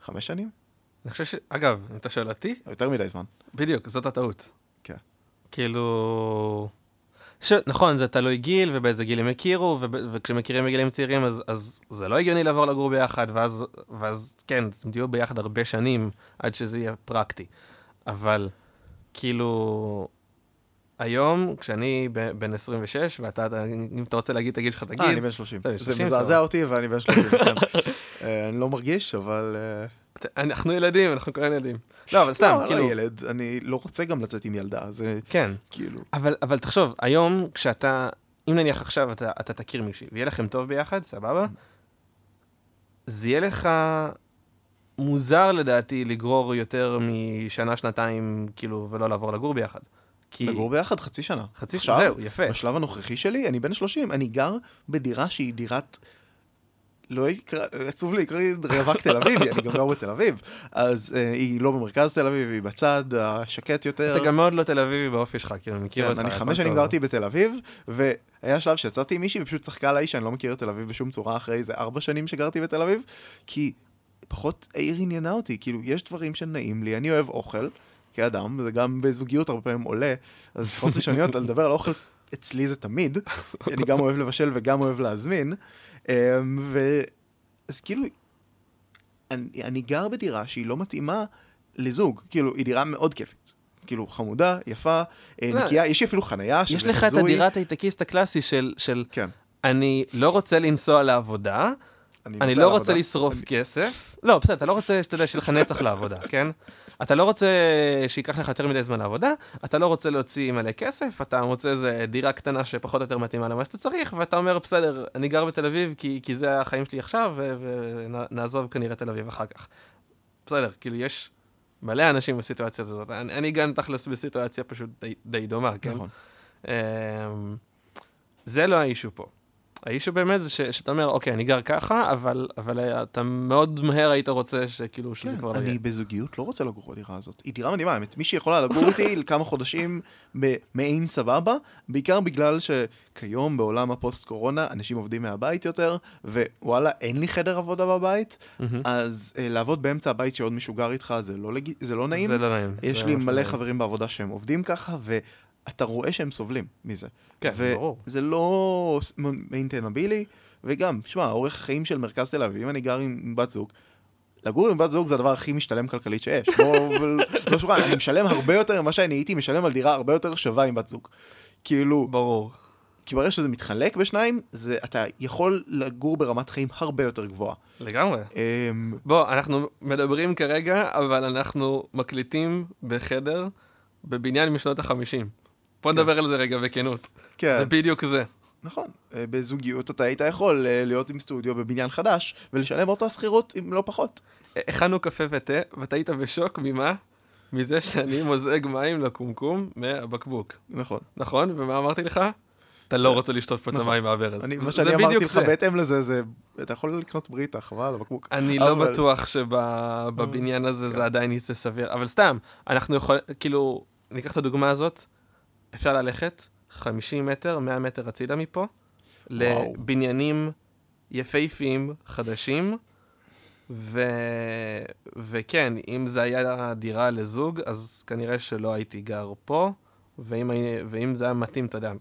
חמש שנים? אני חושב ש... אגב, אם אתה שואל אותי, יותר מדי זמן. בדיוק, זאת הטעות. כאילו... ש... נכון, זה תלוי גיל, ובאיזה גיל הם הכירו, וב... וכשמכירים בגילים צעירים, אז, אז זה לא הגיוני לעבור לגור ביחד, ואז, ואז כן, אתם תהיו ביחד הרבה שנים עד שזה יהיה פרקטי. אבל, כאילו, היום, כשאני ב- בן 26, ואתה, אתה- אם אתה רוצה להגיד את הגיל שלך, תגיד. אה, אני בן 30. אתה בן זה 30, מזעזע. אותי ואני בן 30, כן. <laughs> אה, אני לא מרגיש, אבל... אנחנו ילדים, אנחנו כולנו ילדים. לא, אבל סתם, לא, כאילו, לא ילד, אני לא רוצה גם לצאת עם ילדה, זה כן. כאילו... אבל, אבל תחשוב, היום כשאתה, אם נניח עכשיו אתה, אתה תכיר מישהי, ויהיה לכם טוב ביחד, סבבה? זה יהיה לך מוזר לדעתי לגרור יותר משנה, שנתיים, כאילו, ולא לעבור לגור ביחד. כי... לגור ביחד חצי שנה. חצי שנה, זהו, יפה. בשלב הנוכחי שלי, אני בן 30, אני גר בדירה שהיא דירת... לא יקרא, עצוב לי, לי רווק תל אביבי, אני גם גר בתל אביב. אז uh, היא לא במרכז תל אביב, היא בצד השקט יותר. אתה גם מאוד לא תל אביבי באופי שלך, כאילו, מכיר כן, אותך. אני חמש שנים. גרתי בתל אביב, והיה שלב שיצאתי עם מישהי ופשוט צחקה עליי שאני לא מכיר את תל אביב בשום צורה אחרי איזה ארבע שנים שגרתי בתל אביב, כי פחות העיר עניינה אותי, כאילו, יש דברים שנעים לי, אני אוהב אוכל, כאדם, וזה גם בזוגיות הרבה פעמים עולה, אז בשיחות ראשוניות, על לדבר על אוכל, אצלי זה תמיד, אני גם אוהב לבשל וגם אוהב להזמין, ו... אז כאילו, אני, אני גר בדירה שהיא לא מתאימה לזוג, כאילו, היא דירה מאוד כיפית. כאילו, חמודה, יפה, אה, לא, נקייה, יש לי אפילו חנייה שזה יש לך את. הדירת הייטקיסט הקלאסי של, של כן. אני לא רוצה לנסוע לעבודה, אני נוסע לא לעבודה. רוצה לשרוף כסף. לא, בסדר, אתה לא רוצה, שאתה יודע, שיהיה לך נצח לעבודה, כן? אתה לא רוצה שייקח לך יותר מדי זמן לעבודה, אתה לא רוצה להוציא מלא כסף, אתה מוצא איזה דירה קטנה שפחות או יותר מתאימה למה שאתה צריך, ואתה אומר, בסדר, אני גר בתל אביב כי, כי זה החיים שלי עכשיו, ו- ונעזוב כנראה תל אביב אחר כך. בסדר, כאילו, יש מלא אנשים בסיטואציה הזאת. אני, אני גם תכלס בסיטואציה פשוט די, די דומה, כן? נכון. אמ, זה לא האישו פה. האישו באמת זה ש, שאתה אומר, אוקיי, אני גר ככה, אבל, אבל אתה מאוד מהר היית רוצה שכאילו, שזה כן, כבר לא יהיה. אני בזוגיות לא רוצה לגור בדירה הזאת. היא דירה מדהימה, האמת, מישהי יכולה לגור איתי <laughs> לכמה חודשים במעין סבבה, בעיקר בגלל שכיום בעולם הפוסט-קורונה אנשים עובדים מהבית יותר, ווואלה, אין לי חדר עבודה בבית. אז אה, לעבוד באמצע הבית שעוד מישהו גר איתך זה לא, לג... זה לא נעים. זה לא נעים. יש לי לא מלא נעים. חברים בעבודה שהם עובדים ככה, ואתה רואה שהם סובלים מזה. כן, ברור. וזה לא מיינטנבילי, וגם, שמע, אורך החיים של מרכז תל אביב, אם אני גר עם בת זוג, לגור עם בת זוג זה הדבר הכי משתלם כלכלית שיש. בוא, <laughs> אבל- לא שוכרן, אני משלם הרבה יותר ממה שאני הייתי משלם על דירה הרבה יותר שווה עם בת זוג. כאילו, ברור. כי ברגע שזה מתחלק בשניים, זה, אתה יכול לגור ברמת חיים הרבה יותר גבוהה. לגמרי. אמ, בוא, אנחנו מדברים כרגע, אבל אנחנו מקליטים בחדר בבניין משנות החמישים. בוא נדבר על זה רגע בכנות. כן. זה בדיוק זה. נכון, אה, בזוגיות אתה היית יכול אה, להיות עם סטודיו בבניין חדש, ולשלם אותה שכירות, אם לא פחות. הכנו קפה ותה, ואתה היית בשוק ממה? מזה שאני מוזג מים לקומקום מהבקבוק. נכון. נכון? ומה אמרתי לך? אתה לא רוצה לשטוף פה את נכון. המים מהברז. אני, זה- מה שאני אמרתי לך. בהתאם לזה, זה, אתה יכול לקנות בריטה, חבל על הבקבוק. אני לא בטוח שבבניין הזה זה עדיין יצא סביר, אבל סתם, אנחנו יכולים, כאילו, ניקח את הדוגמה הזאת, אפשר ללכת 50 מטר, 100 מטר הצידה מפה, וואו. לבניינים יפהפיים חדשים, ו... וכן, אם זה היה דירה לזוג, אז כנראה שלא הייתי גר פה, ואם, ואם זה היה מתאים, אתה יודע,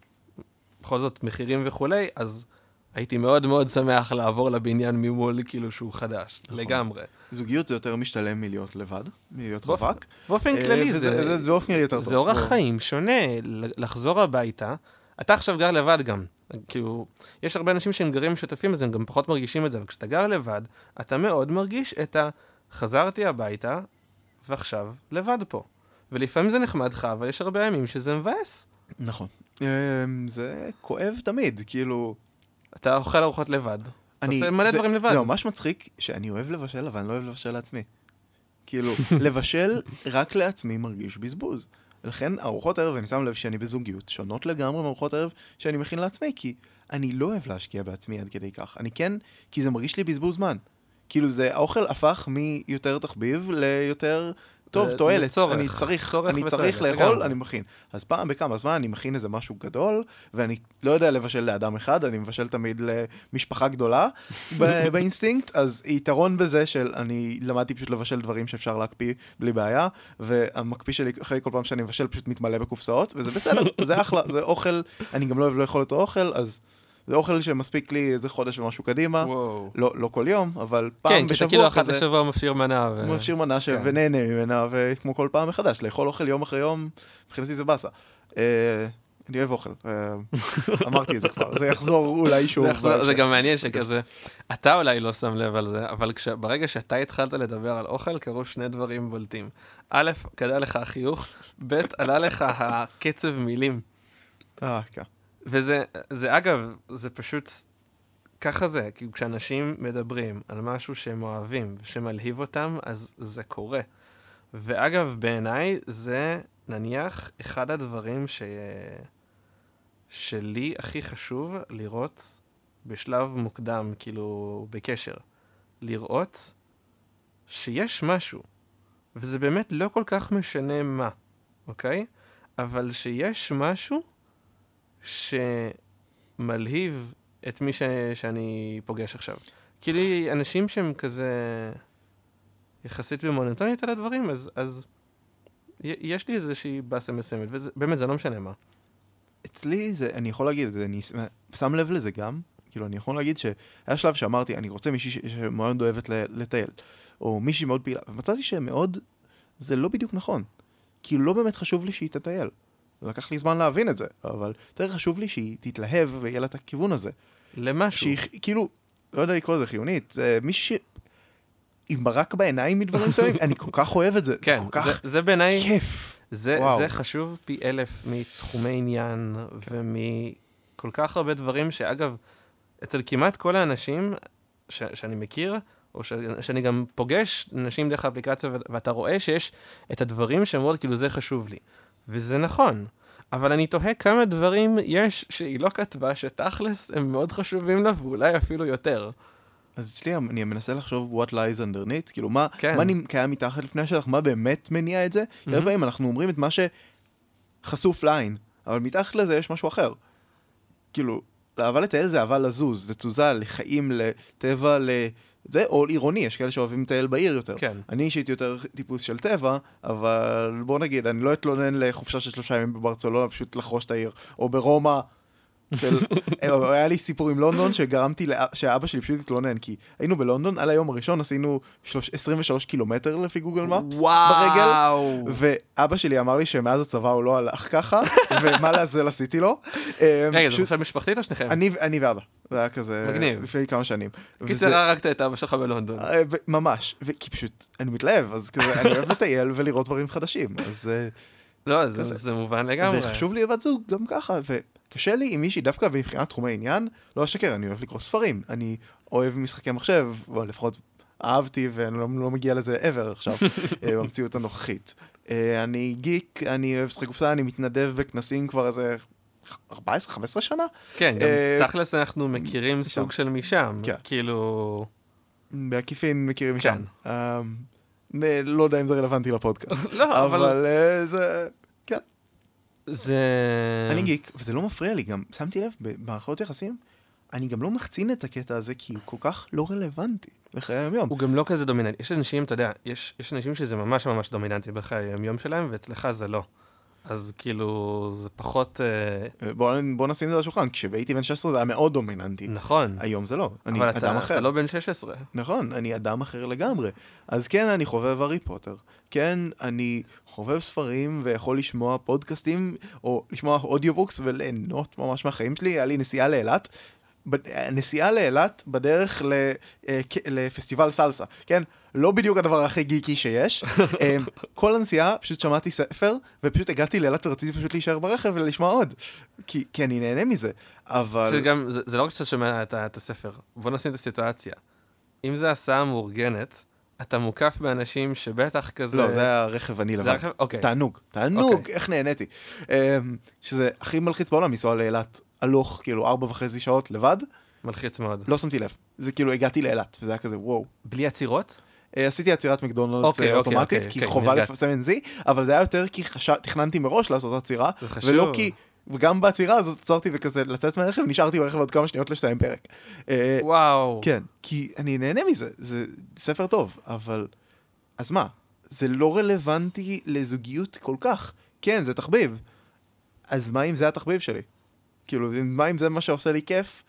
בכל זאת מחירים וכולי, אז הייתי מאוד מאוד שמח לעבור לבניין ממול, כאילו שהוא חדש, נכון. לגמרי. זוגיות זה יותר משתלם מלהיות לבד, מלהיות באופן- רווק. באופן אה, כללי וזה- זה, זה, זה באופן כללי יותר טוב. זה אורח. חיים שונה, לחזור הביתה. אתה עכשיו גר לבד גם, כאילו, יש הרבה אנשים שהם גרים משותפים, אז הם גם פחות מרגישים את זה, אבל כשאתה גר לבד, אתה מאוד מרגיש את ה... חזרתי הביתה, ועכשיו לבד פה. ולפעמים זה נחמד לך, אבל יש הרבה ימים שזה מבאס. נכון. אה, זה כואב תמיד, כאילו... אתה אוכל ארוחות לבד. אתה עושה מלא זה- דברים לבד. זה ממש מצחיק שאני אוהב לבשל, אבל אני לא אוהב לבשל לעצמי. כאילו, <laughs> לבשל רק לעצמי מרגיש בזבוז. לכן ארוחות ערב, אני שם לב שאני בזוגיות, שונות לגמרי מארוחות ערב שאני מכין לעצמי, כי אני לא אוהב להשקיע בעצמי עד כדי כך. אני כן, כי זה מרגיש לי בזבוז זמן. כאילו זה, האוכל הפך מיותר תחביב ליותר טוב, תועלת. אני צריך, צורך אני צריך לאכול. אני מכין. אז פעם בכמה זמן אני מכין איזה משהו גדול, ואני לא יודע לבשל לאדם אחד, אני מבשל תמיד למשפחה גדולה <laughs> באינסטינקט, אז יתרון בזה של אני למדתי פשוט לבשל דברים שאפשר להקפיא בלי בעיה, והמקפיא שלי אחרי כל פעם שאני מבשל פשוט מתמלא בקופסאות, וזה בסדר, זה אחלה, זה אוכל, אני גם לא אוהב לאכול אותו אוכל, אז זה אוכל שמספיק לי איזה חודש ומשהו קדימה. וואו. לא, לא כל יום, אבל פעם כן, כי אתה בשבוע כאילו אחת כזה, לשבוע מפשיר מנה. ו- מפשיר מנה ש... כן. ונהנה ממנה, וכמו כל פעם מחדש, לאכול אוכל יום אחרי יום, מבחינתי זה באסה. אה, אני אוהב אוכל, אה, <laughs> אמרתי את זה כבר, זה יחזור אולי שוב. זה יחזור- זה. גם מעניין שכזה, אתה אולי לא שם לב על זה, אבל כש- ברגע שאתה התחלת לדבר על אוכל, קרו שני דברים בולטים. א', גדל לך החיוך, ב', עלה לך הקצב מילים. אה, כן. וזה, זה אגב, זה פשוט, ככה זה, כאילו כשאנשים מדברים על משהו שהם אוהבים ושמלהיב אותם, אז זה קורה. ואגב, בעיניי זה נניח אחד הדברים ש... שלי הכי חשוב לראות בשלב מוקדם, כאילו, בקשר. לראות שיש משהו, וזה באמת לא כל כך משנה מה, אוקיי? אבל שיש משהו שמלהיב את מי ש... שאני פוגש עכשיו. כאילו, אנשים שהם כזה יחסית במונוטוניות על הדברים, אז, אז יש לי איזושהי באסה מסוימת, ובאמת, זה לא משנה מה. אצלי זה, אני יכול להגיד זה, אני שם לב לזה גם, כאילו אני יכול להגיד שהיה שלב שאמרתי, אני רוצה מישהי ש- שמאוד אוהבת לטייל, או מישהי מאוד פעילה, ומצאתי שמאוד, זה לא בדיוק נכון. כאילו לא באמת חשוב לי שהיא תטייל. לקח לי זמן להבין את זה, אבל יותר חשוב לי שהיא תתלהב ויהיה לה את הכיוון הזה. למשהו. שהיא כאילו, לא יודע לקרוא לזה חיונית, זה מישהי. עם ברק בעיניים מדברים מסוימים, אני כל כך אוהב את זה, כן, זה כל כך זה, זה בעיניי, כיף. זה, וואו. זה חשוב פי אלף מתחומי עניין ומכל כך הרבה דברים שאגב, אצל כמעט כל האנשים ש, שאני מכיר, או ש, שאני גם פוגש אנשים דרך האפליקציה ואתה רואה שיש את הדברים שאומרות כאילו זה חשוב לי. וזה נכון, אבל אני תוהה כמה דברים יש שהיא לא כתבה שתכלס הם מאוד חשובים לה ואולי אפילו יותר. אז אצלי אני מנסה לחשוב what lies underneath, כאילו מה, כן. מה קיים מתחת לפני השטח, מה באמת מניע את זה. Mhm. הרבה פעמים אנחנו אומרים את מה שחשוף לעין, אבל מתחת לזה יש משהו אחר. כאילו, אהבה לטייל זה אהבה לזוז, לתזוזה, לחיים, לטבע, ל... זה, או עירוני, יש כאלה שאוהבים לטייל בעיר יותר. כן. אני אישית יותר טיפוס של טבע, אבל בוא נגיד, אני לא אתלונן לחופשה של שלושה ימים בברצלונה, פשוט לחרוש את העיר. או ברומא, של... אה, היה לי סיפור עם לונדון שגרמתי, לאב- שאבא שלי פשוט התלונן, כי היינו בלונדון, על היום הראשון עשינו שלוש- 23 קילומטר לפי גוגל מפס, ברגל. ואבא שלי אמר לי שמאז הצבא הוא לא הלך ככה, <laughs> ומה לעזל עשיתי לו. אה, רגע, זה חופשה משפחתית או שניכם? אני ואבא, זה היה כזה, מגניב. לפני כמה שנים. וזה- קיצר, הרגת את אבא שלך בלונדון. אה, ו- ממש, ו- כי פשוט אני מתלהב, אז כזה, אני אוהב לטייל ולראות דברים חדשים, אז... לא, זה-. זה מובן לגמרי. וחשוב לי בת זוג גם ככה, וקשה לי עם מישהי דווקא מבחינת תחומי עניין, לא אשקר, אני אוהב לקרוא ספרים, אני אוהב משחקי מחשב, או לפחות אהבתי ואני לא, לא מגיע לזה ever עכשיו, <laughs> אה, במציאות הנוכחית. אה, אני גיק, אני אוהב לשחק קופסה, אני מתנדב בכנסים כבר איזה 14-15 שנה, כן, גם אה, תכלס אנחנו מכירים. סוג של משם. כן. כאילו... בעקיפין מכירים כן. משם. אה, אה, לא יודע אם זה רלוונטי לפודקאסט, <laughs> לא, אבל... אבל זה... זה... אני גיק, וזה לא מפריע לי, גם שמתי לב, במערכות יחסים, אני גם לא מחצין את הקטע הזה, כי הוא כל כך לא רלוונטי לחיי היום-יום. הוא גם לא כזה דומיננטי. יש אנשים, אתה יודע, יש, יש אנשים שזה ממש ממש דומיננטי בחיי היום-יום שלהם, ואצלך זה לא. אז כאילו, זה פחות... אה, בוא, בוא נשים את זה על השולחן, כשהייתי בן 16 זה היה מאוד דומיננטי. נכון. היום זה לא, אני אבל אדם אתה, אחר. אתה לא בן 16. נכון, אני אדם אחר לגמרי. אז כן, אני חובב הארי פוטר. כן, אני חובב ספרים ויכול לשמוע פודקאסטים, או לשמוע audiobooks וליהנות ממש מהחיים שלי. היה לי נסיעה לאילת. נסיעה לאילת בדרך אה, לפסטיבל סלסה, כן? לא בדיוק הדבר הכי גיקי שיש. <laughs> אה, כל הנסיעה פשוט שמעתי ספר, ופשוט הגעתי לאילת ורציתי פשוט להישאר ברכב ולשמוע עוד. כי, כי אני נהנה מזה, אבל... שגם, זה, זה לא רק שאתה שומע את, את הספר, בוא נשים את הסיטואציה. אם זה הסעה מאורגנת, אתה מוקף באנשים שבטח כזה... לא, זה היה רכב אני לבד. רכב- אוקיי. תענוג, תענוג, אוקיי. איך נהניתי. אמ, שזה הכי מלחיץ בעולם לנסוע לאילת, הלוך, כאילו, ארבע וחצי שעות לבד, מלחיץ מאוד. לא שמתי לב. זה כאילו, הגעתי לאילת, וזה היה כזה, וואו. בלי עצירות? אה, עשיתי עצירת מקדונלדס אוקיי, אה, אוקיי, אוטומטית, אוקיי, כי אוקיי, חובה. לפרסם NZ, אבל זה היה יותר כי חש- תכננתי מראש לעשות עצירה, זה. ולא כי... וגם בעצירה הזאת עצרתי וכזה לצאת מהרכב, נשארתי ברכב עוד כמה שניות לסיים פרק. אה, וואו. כן, כי אני נהנה מזה, זה ספר טוב, אבל... אז מה? זה לא רלוונטי לזוגיות כל כך. כן, זה תחביב. אז מה אם זה התחביב שלי? כאילו, מה אם זה מה שעושה לי כיף?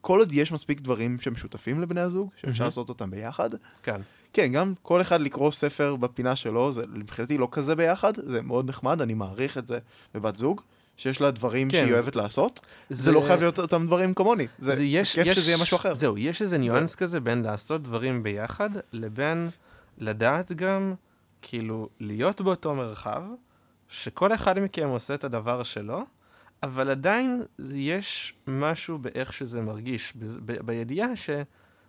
כל עוד יש מספיק דברים שמשותפים לבני הזוג, שאפשר. לעשות אותם ביחד. כן. כן, גם כל אחד לקרוא ספר בפינה שלו, זה מבחינתי לא כזה ביחד, זה מאוד נחמד, אני מעריך את זה בבת זוג, שיש לה דברים כן, שהיא זה- אוהבת לעשות. זה לא חייב להיות אותם דברים כמוני. זה זה יש, כיף יש, שזה יהיה משהו אחר. זהו, יש איזה ניואנס כזה בין לעשות דברים ביחד, לבין לדעת גם, כאילו, להיות באותו מרחב, שכל אחד מכם עושה את הדבר שלו, אבל עדיין יש משהו באיך שזה מרגיש, בז- ב- בידיעה ש...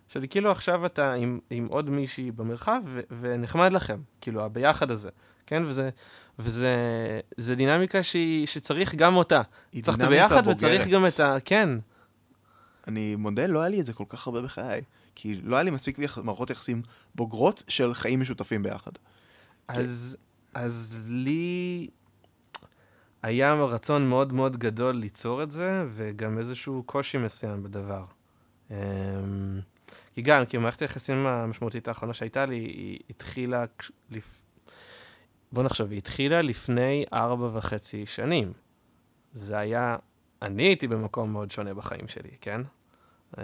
של כאילו עכשיו אתה עם, עם עוד מישהי במרחב ו- ונחמד לכם, כאילו הביחד הזה, כן? וזה, וזה זה דינמיקה שהיא, שצריך גם אותה. צריך את הביחד וצריך בוגרת. גם את ה... כן. אני מודה, לא היה לי את זה כל כך הרבה בחיי. כי לא היה לי מספיק יח... מערכות יחסים בוגרות של חיים משותפים ביחד. אז, אז לי היה רצון מאוד מאוד גדול ליצור את זה, וגם איזשהו קושי מסוים בדבר. אמ, כי גם, כי מערכת היחסים המשמעותית האחרונה שהייתה לי, היא התחילה, לפ... בוא נחשוב, היא התחילה לפני ארבע וחצי שנים. זה היה, אני הייתי במקום מאוד שונה בחיים שלי, כן? אמ,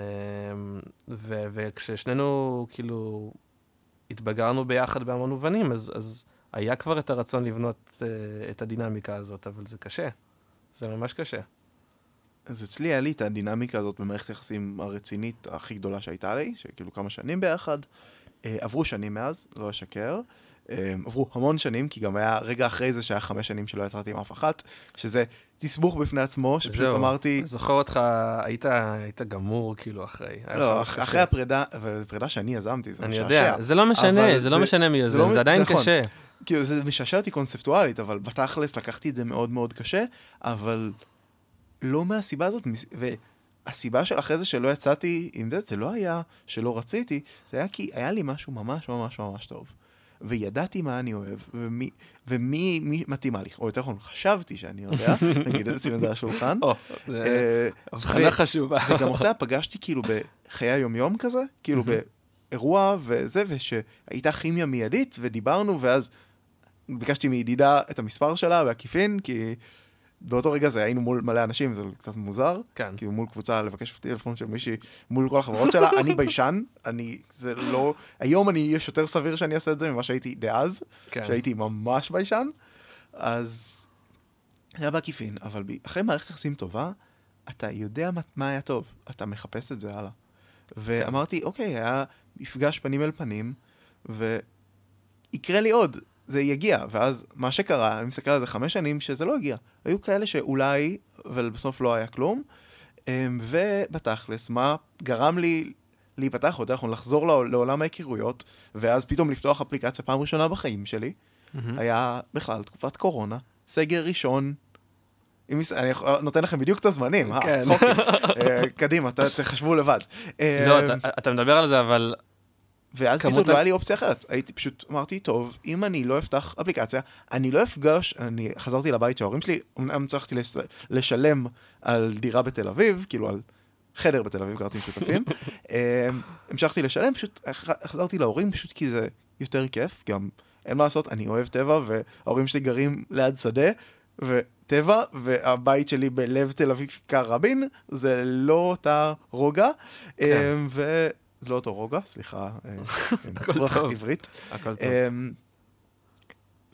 ו- וכששנינו, כאילו, התבגרנו ביחד בהמון מובנים, אז, אז היה כבר את הרצון לבנות uh, את הדינמיקה הזאת, אבל זה קשה. זה ממש קשה. אז אצלי היה לי את הדינמיקה הזאת במערכת היחסים הרצינית הכי גדולה שהייתה לי, שכאילו כמה שנים ביחד. אה, עברו שנים מאז, לא אשקר. אה, עברו המון שנים, כי גם היה רגע אחרי זה שהיה חמש שנים שלא יצאתי עם אף אחת, שזה תסבוך בפני עצמו, שפשוט זהו, אמרתי, זוכר אותך, היית, היית גמור כאילו אחרי. לא, אח-. אחרי הפרידה, ופרידה שאני יזמתי, זה אני משעשע. יודע, זה לא משנה, אבל זה לא זה- משנה מי זה יוזם, לא- זה זה עדיין נכון. קשה. כאילו, זה משעשע אותי קונספטואלית, אבל בתכלס לקחתי את זה מאוד מאוד קשה, אבל לא מהסיבה הזאת, והסיבה של אחרי זה שלא יצאתי עם זה, זה לא היה שלא רציתי, זה היה כי היה לי משהו ממש ממש ממש טוב. וידעתי מה אני אוהב, ומי, ומי מי מתאימה לי, או יותר נכון, חשבתי שאני יודע, <laughs> נגיד, שים את זה על השולחן. אה, הבחנה ו- חשובה. וגם אותה פגשתי כאילו בחיי היומיום כזה, כאילו באירוע וזה, ושהייתה כימיה מיידית, ודיברנו, ואז ביקשתי מידידה את המספר שלה בעקיפין, כי באותו רגע זה היינו מול מלא אנשים, זה קצת מוזר, כן. כאילו מול קבוצה לבקש טלפון של מישהי מול כל החברות שלה, אני ביישן, אני, זה לא, היום אני, יש יותר סביר שאני אעשה את זה ממה שהייתי דאז, כן. שהייתי ממש ביישן, אז היה בעקיפין, אבל ב- אחרי מערכת יחסים טובה, אתה יודע מה, מה היה טוב, אתה מחפש את זה הלאה. ואמרתי, אוקיי, היה מפגש פנים אל פנים, ויקרה לי עוד, זה יגיע. ואז מה שקרה, אני מסתכל על זה חמש שנים, שזה לא הגיע. היו כאלה שאולי, אבל בסוף לא היה כלום. אמ, ובתכלס, מה גרם לי להיפתח, יותר נכון, לחזור לעול- לעולם ההיכרויות, ואז פתאום לפתוח אפליקציה פעם ראשונה בחיים שלי, מהמם. היה בכלל תקופת קורונה, סגר ראשון. אם אני נותן לכם בדיוק את הזמנים, אה, כן. צחוקים. <laughs> אה, קדימה, ת- תחשבו לבד. לא, אתה- אתה מדבר על זה, אבל ואז פתאום לא היה לי אופציה אחרת. הייתי פשוט, אמרתי, טוב, אם אני לא אפתח אפליקציה, אני לא אפגש, אני חזרתי לבית של ההורים שלי, אמנם צריכתי לש- לשלם על דירה בתל אביב, כאילו על חדר בתל אביב, גרתי עם שותפים. <laughs> אה, המשכתי לשלם, פשוט חזרתי להורים, פשוט כי זה יותר כיף, גם אין מה לעשות, אני אוהב טבע, וההורים שלי גרים ליד שדה, וטבע, והבית שלי בלב תל אביב, כיכר רבין, זה לא אותה רוגע, כן. אה, ו... זה לא אותו רוגע, סליחה, אה, <laughs> צורך טוב. עברית. הכל טוב. אמ,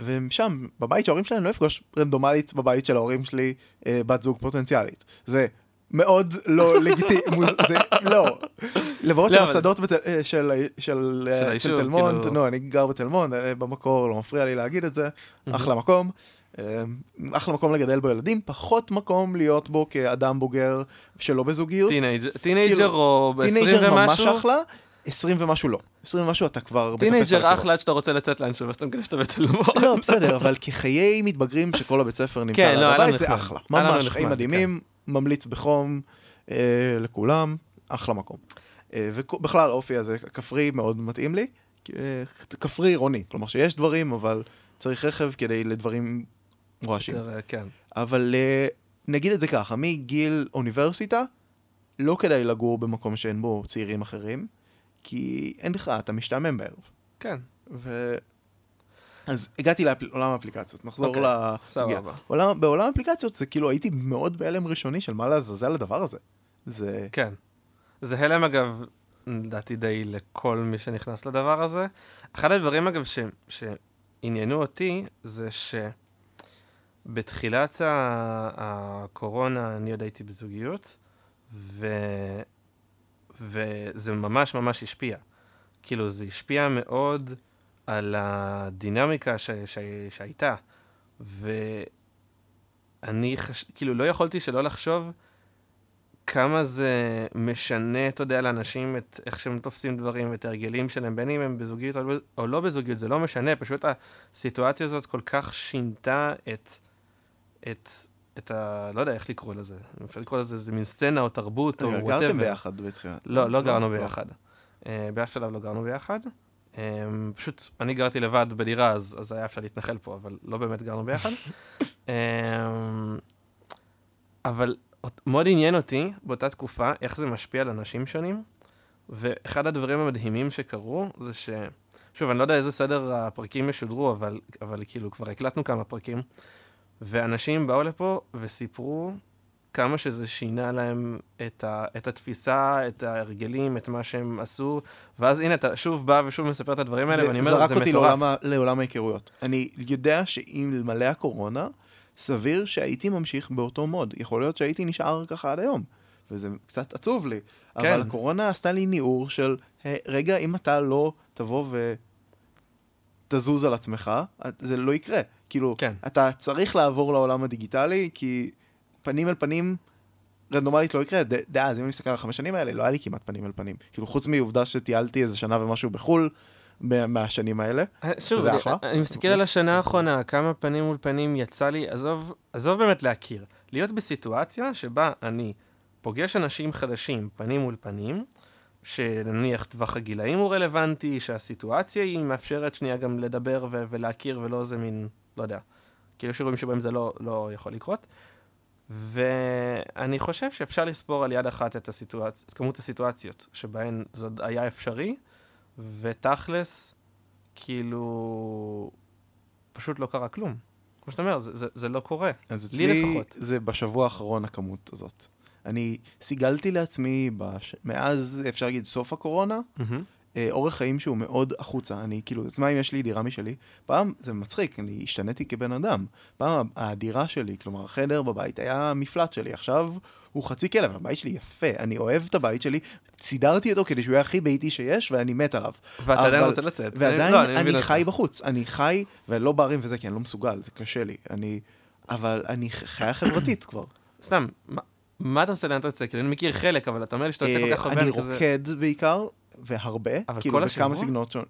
ושם, בבית של ההורים שלי, אני לא אפגוש רנדומלית בבית של ההורים שלי אה, בת זוג פוטנציאלית. זה מאוד לא <laughs> לגיטימי, זה לא. למרות לא, שבשדות בתל- אה, של אה, של, אה, של של תל מונד, כאילו- נו, אני גר בתל מונד, אה, במקור, לא מפריע לי להגיד את זה, אחלה מקום. אה, אחלה מקום לגדל בו ילדים, פחות מקום להיות בו כאדם בוגר שלא בזוגיות. teenager, teenager כאילו, או ב-20 teenager ממש ומשהו? אחלה, 20 ומשהו לא. 20 ומשהו אתה כבר teenager. אחלה עד שאתה רוצה לצאת לאנשהו, ואז אתה מגלה שאתה בתלמוד. לא, בסדר, אבל כחיי מתבגרים שכל הבית ספר נמצא כן, על לא, הבית, זה. אחלה. ממש, חיים מדהימים, ממליץ בחום אה, לכולם, אחלה מקום. אה, ובכלל האופי הזה, הכפרי מאוד מתאים לי, כפרי עירוני. כלומר שיש דברים, אבל צריך רכב כדי לדברים רועשים. יותר, אה, כן. אבל אה, נגיד את זה ככה, מגיל אוניברסיטה, לא כדאי לגור במקום שאין בו צעירים אחרים, כי אין לך, אתה משתעמם בערב. כן, ו... אז הגעתי לעולם האפליקציות, נחזור אוקיי, ל... סבבה. עולם, בעולם האפליקציות זה כאילו הייתי מאוד בהלם ראשוני של מה לעזאזל הדבר הזה. זה... כן. זה הלם, אגב, לדעתי די לכל מי שנכנס לדבר הזה. אחד הדברים, אגב, ש, שעניינו אותי, זה שבתחילת ה- הקורונה אני עוד הייתי בזוגיות, ו... וזה ממש ממש השפיע. כאילו, זה השפיע מאוד על הדינמיקה ש... ש... שהייתה. ואני חש... כאילו, לא יכולתי שלא לחשוב כמה זה משנה, אתה יודע, לאנשים את איך שהם תופסים דברים ואת ההרגלים שלהם, בין אם הם בזוגיות לא- או לא בזוגיות, זה לא משנה, פשוט הסיטואציה הזאת כל כך שינתה את, את, את ה... לא יודע איך לקרוא לזה, אפשר לקרוא לזה איזה מין סצנה או תרבות או וואטאבר. גרתם ביחד בתחילה. לא, לא גרנו ביחד. אה, באף שלב לא גרנו ביחד. אה, פשוט, אני גרתי לבד בדירה, אז, אז היה אפשר להתנחל פה, אבל לא באמת גרנו ביחד. <laughs> אה, אבל מאוד עניין אותי באותה תקופה, איך זה משפיע על אנשים שונים, ואחד הדברים המדהימים שקרו, זה ש... שוב, אני לא יודע איזה סדר הפרקים ישודרו, אבל, אבל כאילו, כבר הקלטנו כמה פרקים, ואנשים באו לפה וסיפרו כמה שזה שינה להם את, ה, את התפיסה, את ההרגלים, את מה שהם עשו, ואז הנה, אתה שוב בא ושוב מספר את הדברים האלה, זה ואני אומר, זרק זה אותי מטורף. לעולם, לעולם ההיכרויות. אני יודע שאם אלמלא הקורונה, סביר שהייתי ממשיך באותו מוד. יכול להיות שהייתי נשאר ככה עד היום. וזה קצת עצוב לי. כן. אבל הקורונה עשתה לי ניעור של, "היי, רגע, אם אתה לא תבוא ותזוז על עצמך, זה לא יקרה. כאילו, כן. אתה צריך לעבור לעולם הדיגיטלי, כי פנים אל פנים, רנדומלית לא יקרה. ד- די, אז אם אני מסתכל על החמש שנים האלה, לא היה לי כמעט פנים אל פנים. כאילו, חוץ מעובדה שטיילתי איזה שנה ומשהו בחו"ל, מה- מהשנים האלה. אה, שוב, שזה אני, אחלה. אני מסתכל על השנה האחרונה, כמה פנים מול פנים יצא לי, עזוב, עזוב באמת להכיר. להיות בסיטואציה שבה אני פוגש אנשים חדשים פנים מול פנים, שנניח טווח הגילאים הוא רלוונטי, שהסיטואציה היא מאפשרת שנייה גם לדבר ו- ולהכיר ולא איזה מין, לא יודע, כאילו יש אירועים שבהם זה לא, לא יכול לקרות. ואני חושב שאפשר לספור על יד אחת את, הסיטואצ... את כמות הסיטואציות שבהן זה עוד היה אפשרי, ותכלס, כאילו, פשוט לא קרה כלום. כמו שאתה אומר, זה, זה, זה לא קורה. אז לי אצלי לפחות. זה בשבוע האחרון הכמות הזאת. אני סיגלתי לעצמי, בש... מאז, אפשר להגיד, סוף הקורונה, אה, אורח חיים שהוא מאוד החוצה. אני כאילו, אז מה אם יש לי דירה משלי? פעם, זה מצחיק, אני השתניתי כבן אדם. פעם הדירה שלי, כלומר החדר בבית, היה המפלט שלי. עכשיו הוא חצי כלב, הבית שלי יפה, אני אוהב את הבית שלי, סידרתי אותו כדי שהוא יהיה הכי ביתי שיש, ואני מת עליו. ואתה עדיין אבל- רוצה לצאת. ועדיין לא, אני, אותך. חי בחוץ, אני חי, ולא ברים וזה, כי אני לא מסוגל, זה קשה לי. אני, אבל אני חיה חברתית כבר. סתם, מה, אתה עושה לאן אתה יוצא? כאילו, אני מכיר חלק, אבל אתה אומר לי שאתה יוצא כל אה, כך הרבה, אני כזה... רוקד בעיקר, והרבה, אבל כאילו כל בכמה השבוע? סגנונות שונים.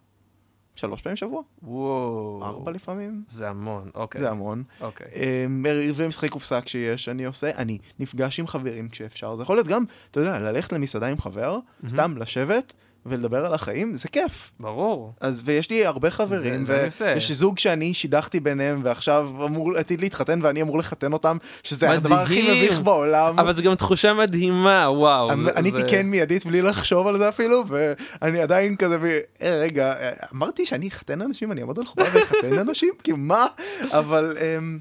שלוש פעמים בשבוע? וואו. ארבע לפעמים? זה המון, אוקיי. זה המון. אוקיי. אה, ומשחקי קופסה כשיש, אני עושה, אני נפגש עם חברים כשאפשר. זה יכול להיות גם, אתה יודע, ללכת למסעדה עם חבר, סתם לשבת ולדבר על החיים, זה כיף. ברור. אז ויש לי הרבה חברים, זה אני עושה. ויש זוג שאני שידכתי ביניהם, ועכשיו אמור עתיד להתחתן ואני אמור לחתן אותם, שזה הדבר הכי מדהים. מביך בעולם. אבל זו גם תחושה מדהימה, וואו. אני- זה- עניתי זה- כן מיידית בלי לחשוב על זה אפילו, ואני עדיין כזה, ב- אה, רגע, אה, אמרתי שאני אחתן אנשים, אני אעמוד על חובה ואחתן אנשים? כאילו, מה? אבל אמ,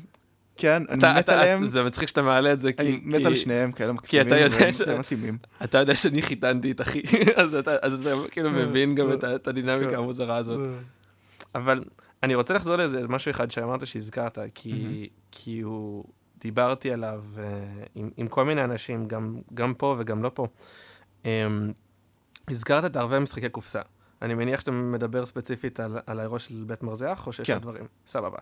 כן, אני אתה- מת אתה- עליהם, זה מצחיק שאתה מעלה את זה, כי... אני מת כי- על שניהם, כאלה מקסימים, אתה יודע והם- מתאימים. אתה יודע שאני חיתנתי את אחי, <laughs> אז אתה אז אתה כאילו כן, מבין גם כן. את את הדינמיקה כן. המוזרה הזאת. אבל אני רוצה לחזור לאיזה משהו אחד שאמרת שהזכרת, כי, כי הוא, דיברתי עליו uh, עם, עם כל מיני אנשים, גם, גם פה וגם לא פה. Um, הזכרת את ערבי משחקי קופסה. אני מניח שאתה מדבר ספציפית על, על האירוע של בית מרזח, או שיש כן. דברים? סבבה.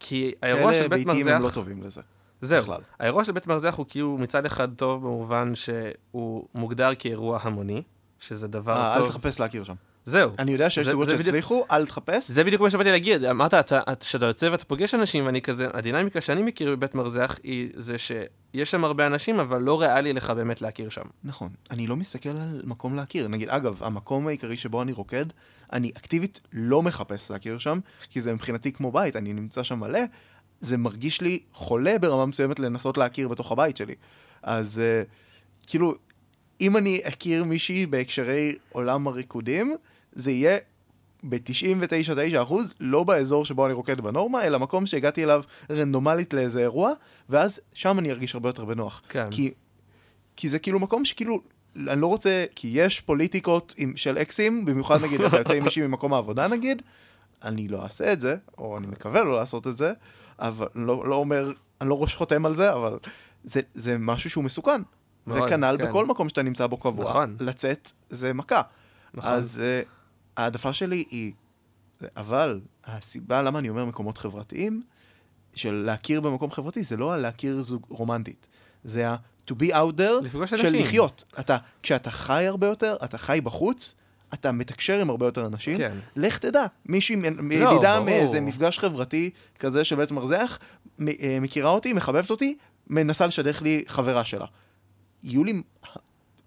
כי האירוע של כאלה בית ביתיים הם לא מרזח, טובים לזה. זהו, בכלל. האירוע של בית מרזח הוא כאילו מצד אחד טוב במובן שהוא מוגדר כאירוע המוני, שזה דבר אה, אל טוב. תחפש להכיר שם. זהו. אני יודע שיש זוגות שהצליחו, אל תחפש. זה בדיוק מה שבאתי להגיד, אמרת, אתה- אתה- כשאתה יוצא ואתה פוגש אנשים, ואני כזה, הדינמיקה שאני מכיר בבית מרזח היא זה שיש שם הרבה אנשים, אבל לא ריאלי לך באמת להכיר שם. נכון. אני לא מסתכל על מקום להכיר. נגיד, אגב, המקום העיקרי שבו אני רוקד, אני אקטיבית לא מחפש להכיר שם, כי זה מבחינתי כמו בית, אני נמצא שם מלא, זה מרגיש לי חולה ברמה מסוימת לנסות להכיר בתוך הבית שלי. אז uh, כאילו, אם אני אכיר מישהי בהקשרי עולם הריקודים, זה יהיה ב-99.9% לא באזור שבו אני רוקד בנורמה, אלא מקום שהגעתי אליו רנדומלית לאיזה אירוע, ואז שם אני ארגיש הרבה יותר בנוח. כן. כי, כי זה כאילו מקום שכאילו, אני לא רוצה, כי יש פוליטיקות עם, של אקסים, במיוחד נגיד אתה יוצא עם מישהי ממקום העבודה נגיד, אני לא אעשה את זה, או אני מקווה לא לעשות את זה, אבל לא, לא אומר, אני לא ראש חותם על זה, אבל זה, זה משהו שהוא מסוכן. מאוד, וכנ"ל כן. בכל מקום שאתה נמצא בו קבוע, נכון. לצאת זה מכה. נכון. אז uh, העדפה שלי היא, אבל הסיבה למה אני אומר מקומות חברתיים, של להכיר במקום חברתי, זה לא הלהכיר זוג רומנטית. זה to be out there לפגוש של אנשים. לחיות. אתה, כשאתה חי הרבה יותר, אתה חי בחוץ, אתה מתקשר עם הרבה יותר אנשים. כן. לך תדע, מישהי, מ- ידידה. מאיזה מפגש חברתי כזה של בית מרזח, אה, מכירה אותי, מחבבת אותי, מנסה לשדך לי חברה שלה. יהיו לי,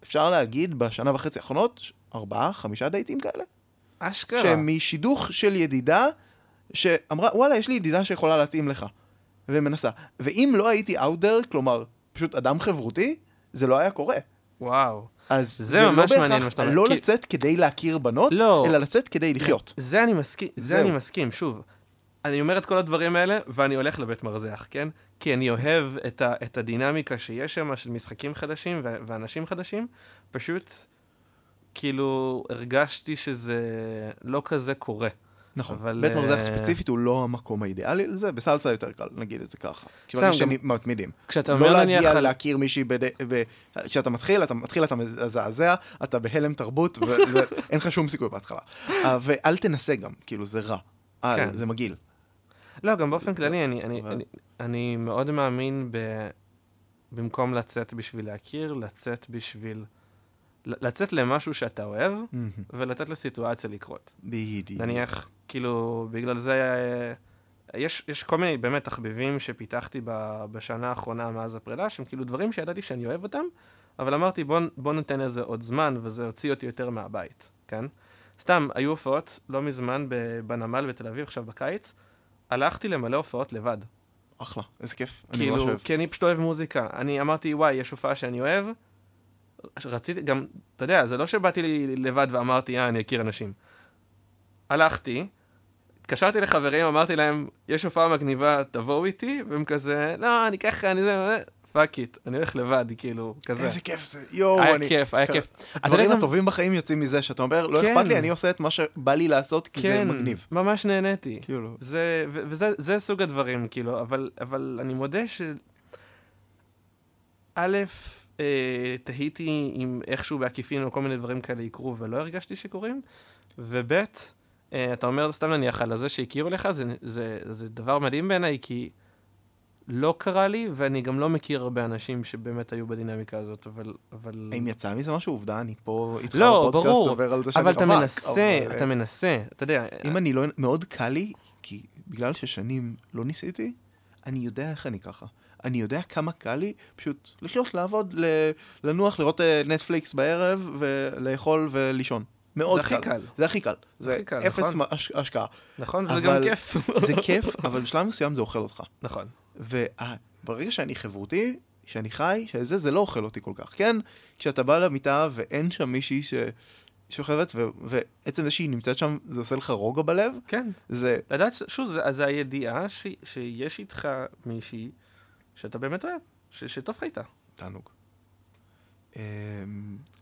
אפשר להגיד, בשנה וחצי האחרונות, ארבעה, חמישה דייטים כאלה. אשכרה. שהם משידוך של ידידה, שאמרה, וואלה, יש לי ידידה שיכולה להתאים לך. ומנסה. ואם לא הייתי there, כלומר, פשוט אדם חברותי, זה לא היה קורה. וואו. אז זה זה, ממש לא מעניין מה שאתה אומר, לא כי- לצאת כדי להכיר בנות, לא. אלא לצאת כדי לחיות. זה אני מסכים, זה זהו. אני מסכים, שוב. אני אומר את כל הדברים האלה, ואני הולך לבית מרזח, כן? כי אני אוהב את, ה, את הדינמיקה שיש שם, של משחקים חדשים ו- ואנשים חדשים. פשוט, כאילו, הרגשתי שזה לא כזה קורה. נכון. אבל, בית מרזח אה, ספציפית הוא לא המקום האידיאלי לזה, בסלסה יותר קל, נגיד את זה ככה. סתם, כיוון גם- שמתמידים. כשאתה אומר לא נניח להגיע על... להכיר מישהי, בד- ב- כשאתה מתחיל, אתה מתחיל, אתה מזעזע, אתה בהלם תרבות, ואין <laughs> לך שום סיכוי בהתחלה. אה, ואל תנסה גם, כאילו זה רע. אל, כן. זה מגעיל. לא, גם באופן כללי, אני, אני, אבל- אני, אני מאוד מאמין ב... במקום לצאת בשביל להכיר, לצאת בשביל... לצאת למשהו שאתה אוהב, ולתת לסיטואציה לקרות. בדיוק. נניח, כאילו, בגלל זה, אה, יש, יש כל מיני באמת תחביבים שפיתחתי ב, בשנה האחרונה מאז הפרידה, שהם כאילו דברים שידעתי שאני אוהב אותם, אבל אמרתי, בוא, בוא ניתן לזה עוד זמן, וזה הוציא אותי יותר מהבית, כן? סתם, היו הופעות לא מזמן בנמל בתל אביב, עכשיו בקיץ, הלכתי למלא הופעות לבד. אחלה, איזה כיף. אני ממש כאילו, אוהב. כי אני פשוט אוהב מוזיקה. אני אמרתי, וואי, יש הופעה שאני אוהב. רציתי, גם, אתה יודע, זה לא שבאתי לי לבד ואמרתי, אה, אני אכיר אנשים. הלכתי, התקשרתי לחברים, אמרתי להם, יש הופעה מגניבה, תבואו איתי, והם כזה, לא, אני ככה, אני זה, fuck it, אני הולך לבד, כאילו, כזה. איזה כיף זה, יואו, היה אני... כיף, היה כיף. אתה יודע הדברים הטובים בחיים יוצאים מזה, שאתה אומר, לא כן. אכפת לי, אני עושה את מה שבא לי לעשות, כי זה כן, מגניב. ממש נהניתי. כאילו, זה, וזה זה סוג הדברים, כאילו, אבל, אבל אני מודה ש... א', אה, תהיתי אם איכשהו בעקיפין או כל מיני דברים כאלה יקרו ולא הרגשתי שקורים, וב', אה, אתה אומר סתם נניח על זה שהכירו לך, זה, זה, זה דבר מדהים בעיניי, כי לא קרה לי, ואני גם לא מכיר הרבה אנשים שבאמת היו בדינמיקה הזאת, אבל... אבל... האם יצא מזה משהו? עובדה, אני פה איתך לא, בפודקאסט, ברור, על זה שאני אבל אתה רווק, מנסה, אבל, אתה מנסה, אתה יודע. אם אני לא... מאוד קל לי, כי בגלל ששנים לא ניסיתי, אני יודע איך אני ככה. אני יודע כמה קל לי פשוט לחיות, לעבוד, ל- לנוח, לראות אה, נטפליקס בערב, ולאכול ולישון. מאוד זה קל. קל. זה הכי קל. זה הכי קל, אפס נכון. הש- השקעה. נכון, וזה גם כיף. <laughs> זה כיף, אבל בשלב מסוים זה אוכל אותך. נכון. וברגע שאני חברותי, שאני חי, שזה, זה לא אוכל אותי כל כך, כן? כשאתה בא למיטה ואין שם מישהי ש... שוכבת, ו... ועצם זה שהיא נמצאת שם, זה עושה לך רוגע בלב, כן. זה... לדעת, שוב, זה, זה הידיעה ש, שיש איתך מישהי שאתה באמת אוהב, ש, שטוב לך איתה. תענוג. אמ,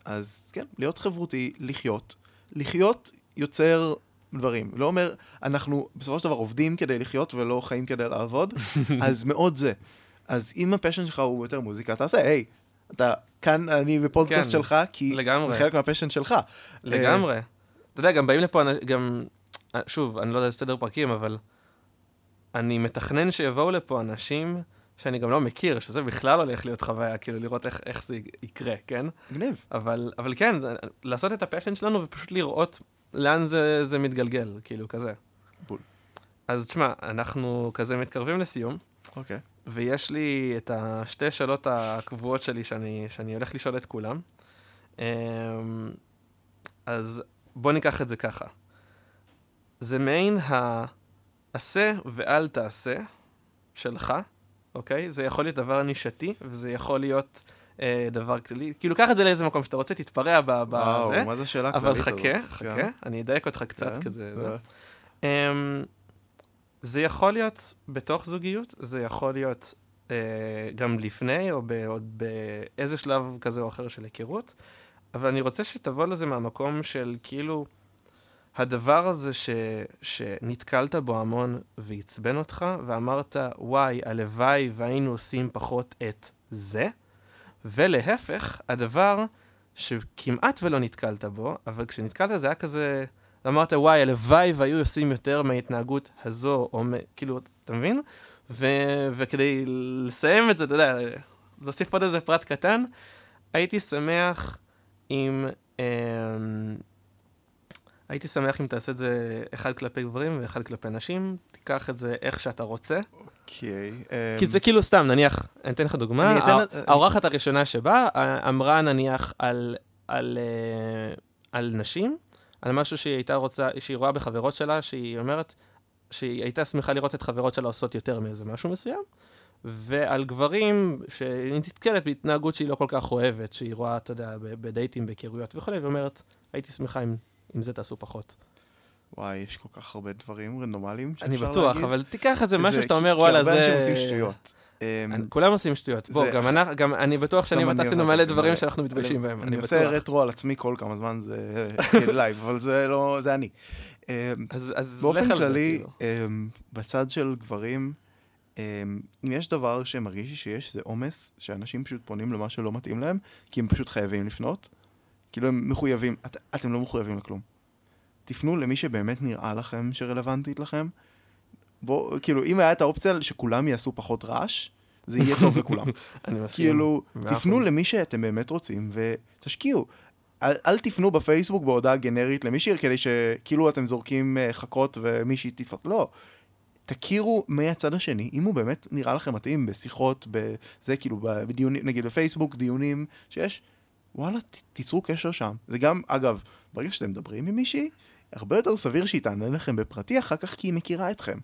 אז כן, להיות חברותי, לחיות. לחיות יוצר דברים. לא אומר, אנחנו בסופו של דבר עובדים כדי לחיות ולא חיים כדי לעבוד, <laughs> אז מאוד זה. אז אם ה passion שלך הוא יותר מוזיקה, תעשה, היי, אתה כאן, אני בפודקאסט כן, שלך, כי לגמרי. זה חלק מה passion שלך. לגמרי. אתה יודע, גם באים לפה, גם, אה, שוב, אני לא יודע סדר פרקים, אבל אני מתכנן שיבואו לפה אנשים שאני גם לא מכיר, שזה בכלל הולך להיות חוויה, כאילו לראות איך, איך זה יקרה, כן? מגניב. אבל, אבל כן, זה, לעשות את הפשן שלנו ופשוט לראות לאן זה, זה מתגלגל, כאילו, כזה. בול. אז תשמע, אנחנו כזה מתקרבים לסיום, אוקיי. ויש לי את השתי שאלות הקבועות שלי שאני, שאני הולך לשאול את כולם. אמ, אז בוא ניקח את זה ככה. זה מעין העשה ואל תעשה שלך, אוקיי? זה יכול להיות דבר נישתי, וזה יכול להיות אה, דבר כללי. כאילו, קח את זה לאיזה מקום שאתה רוצה, תתפרע בזה. וואו, מה זה השאלה הכללית אבל הזאת? חכה, חכה, כן. אני אדייק אותך קצת כן, כזה. זה-. אמ, זה יכול להיות בתוך זוגיות, זה יכול להיות אה, גם לפני, או עוד באיזה שלב כזה או אחר של היכרות, אבל אני רוצה שתבוא לזה מהמקום של כאילו, הדבר הזה ש, שנתקלת בו המון ועצבן אותך, ואמרת, וואי, הלוואי והיינו עושים פחות את זה, ולהפך, הדבר שכמעט ולא נתקלת בו, אבל כשנתקלת זה היה כזה, אמרת, וואי, הלוואי והיו עושים יותר מההתנהגות הזו, או מ... כאילו, אתה מבין? ו... וכדי לסיים את זה, אתה יודע, להוסיף עוד איזה פרט קטן, הייתי שמח אם... אמ... הייתי שמח אם תעשה את זה אחד כלפי גברים ואחד כלפי נשים, תיקח את זה איך שאתה רוצה. אוקיי. כי אמ, זה כאילו סתם, נניח, אני אתן לך דוגמה, אתן- הא- האורחת הראשונה שבאה אה, אמרה נניח על, על, אה, על נשים, על משהו שהיא הייתה רוצה, שהיא רואה בחברות שלה, שהיא אומרת שהיא הייתה שמחה לראות את חברות שלה עושות יותר מאיזה משהו מסוים, ועל גברים שהיא נתקלת בהתנהגות שהיא לא כל כך אוהבת, שהיא רואה, אתה יודע, בדייטים, בהיכרויות וכולי, ואומרת, הייתי שמחה אם, אם זה תעשו פחות. וואי, יש כל כך הרבה דברים רנדומליים שאפשר אני להגיד. בטוח, אבל תיקח איזה משהו שאתה כי- אומר, וואלה, כי זה... הרבה אנשים עושים שטויות. אמ, אני- כולם עושים שטויות. בוא, גם <laughs> אנחנו- גם אני בטוח שאני ואתה אני עשינו מלא דברים. שאנחנו מתביישים בהם, אני אני עושה. רטרו על עצמי כל כמה זמן, זה <laughs> live, אבל זה לא, זה אני. אמ, אז אז באופן כללי, כאילו. אמ, בצד של גברים, אם יש דבר שמרגיש לי שיש, זה עומס, שאנשים פשוט פונים למה שלא מתאים להם, כי הם פשוט חייבים לפנות. כאילו הם מחויבים, את, אתם לא מחויבים לכלום. תפנו למי שבאמת נראה לכם שרלוונטית לכם. בוא, כאילו, אם היה את האופציה שכולם יעשו פחות רעש, זה יהיה טוב לכולם. <laughs> אני מסכים. כאילו, תפנו. למי שאתם באמת רוצים ותשקיעו. אל, אל תפנו בפייסבוק בהודעה גנרית למישהי כדי שכאילו אתם זורקים אה, חכות ומישהי תפנות. לא. תכירו מהצד השני, אם הוא באמת נראה לכם מתאים בשיחות, בזה כאילו, בדיונים, נגיד בפייסבוק, דיונים שיש, וואלה, תיצרו קשר שם. זה גם, אגב, ברגע שאתם מדברים עם מישהי, הרבה יותר סביר שהיא תענה לכם בפרטי אחר כך כי היא מכירה אתכם.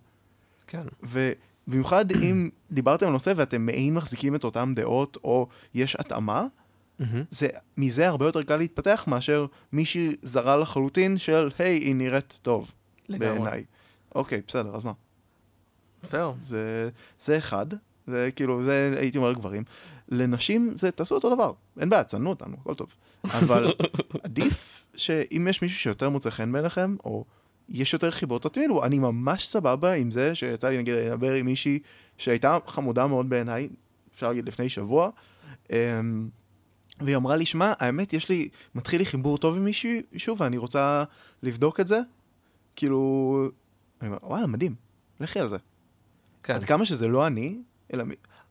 כן. ובמיוחד אם דיברתם על נושא ואתם מעין מחזיקים את אותן דעות, או יש התאמה. זה, מזה הרבה יותר קל להתפתח מאשר מישהי זרה לחלוטין של, היי, היא נראית טוב, לגמרי. בעיניי. אוקיי, בסדר, אז מה? זהו. זה, זה אחד, זה כאילו, זה הייתי אומר גברים. לנשים זה, תעשו אותו דבר, אין בעיה, תצננו אותנו, הכל טוב. אבל <laughs> עדיף שאם יש מישהו שיותר מוצא חן בעיניכם, או יש יותר חיבות, תתמילו, אני ממש סבבה עם זה שיצא לי נגיד לדבר עם מישהי שהייתה חמודה מאוד בעיניי, אפשר להגיד לפני שבוע, אמ, והיא אמרה לי, שמע, האמת, יש לי, מתחיל לי חיבור טוב עם מישהי, שוב, ואני רוצה לבדוק את זה. כאילו, אני אומר, וואלה, מדהים, לכי על זה. כן. עד כמה שזה לא אני, אלא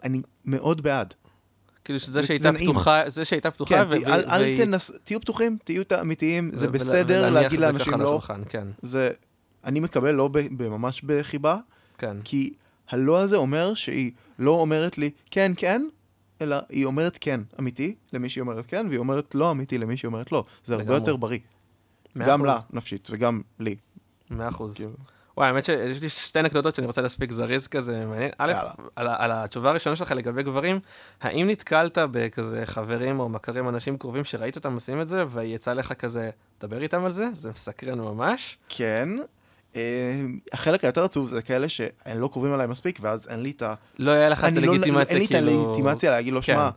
אני מאוד בעד. כאילו שזה זה- שהייתה. פתוחה, זה שהייתה פתוחה, כן, ו- אל, אל תנס... תהיו פתוחים, תהיו אמיתיים, זה בסדר להגיד לאנשים לא. כן, זה, אני מקבל לא ממש בחיבה, כן. כי הלא הזה אומר שהיא לא אומרת לי כן, כן, אלא היא אומרת כן אמיתי למי שהיא אומרת כן, והיא אומרת לא אמיתי למי שהיא אומרת לא. זה הרבה. יותר בריא. גם לה. נפשית, וגם לי. מאה אחוז. כאילו. וואי, האמת שיש לי שתי נקודות שאני רוצה להספיק זריז כזה, מעניין. א'. על, על התשובה הראשונה שלך לגבי גברים, האם נתקלת בכזה חברים או מכרים, אנשים קרובים שראית אותם עושים את זה, ויצא לך כזה, דבר איתם על זה? זה מסקרן ממש. כן. אה, החלק היותר עצוב זה כאלה שהם לא קרובים אליי מספיק, ואז אין לי את ה... לא היה לך את לא- הלגיטימציה, אין לי את כאילו... הלגיטימציה להגיד לו, כן. שמע,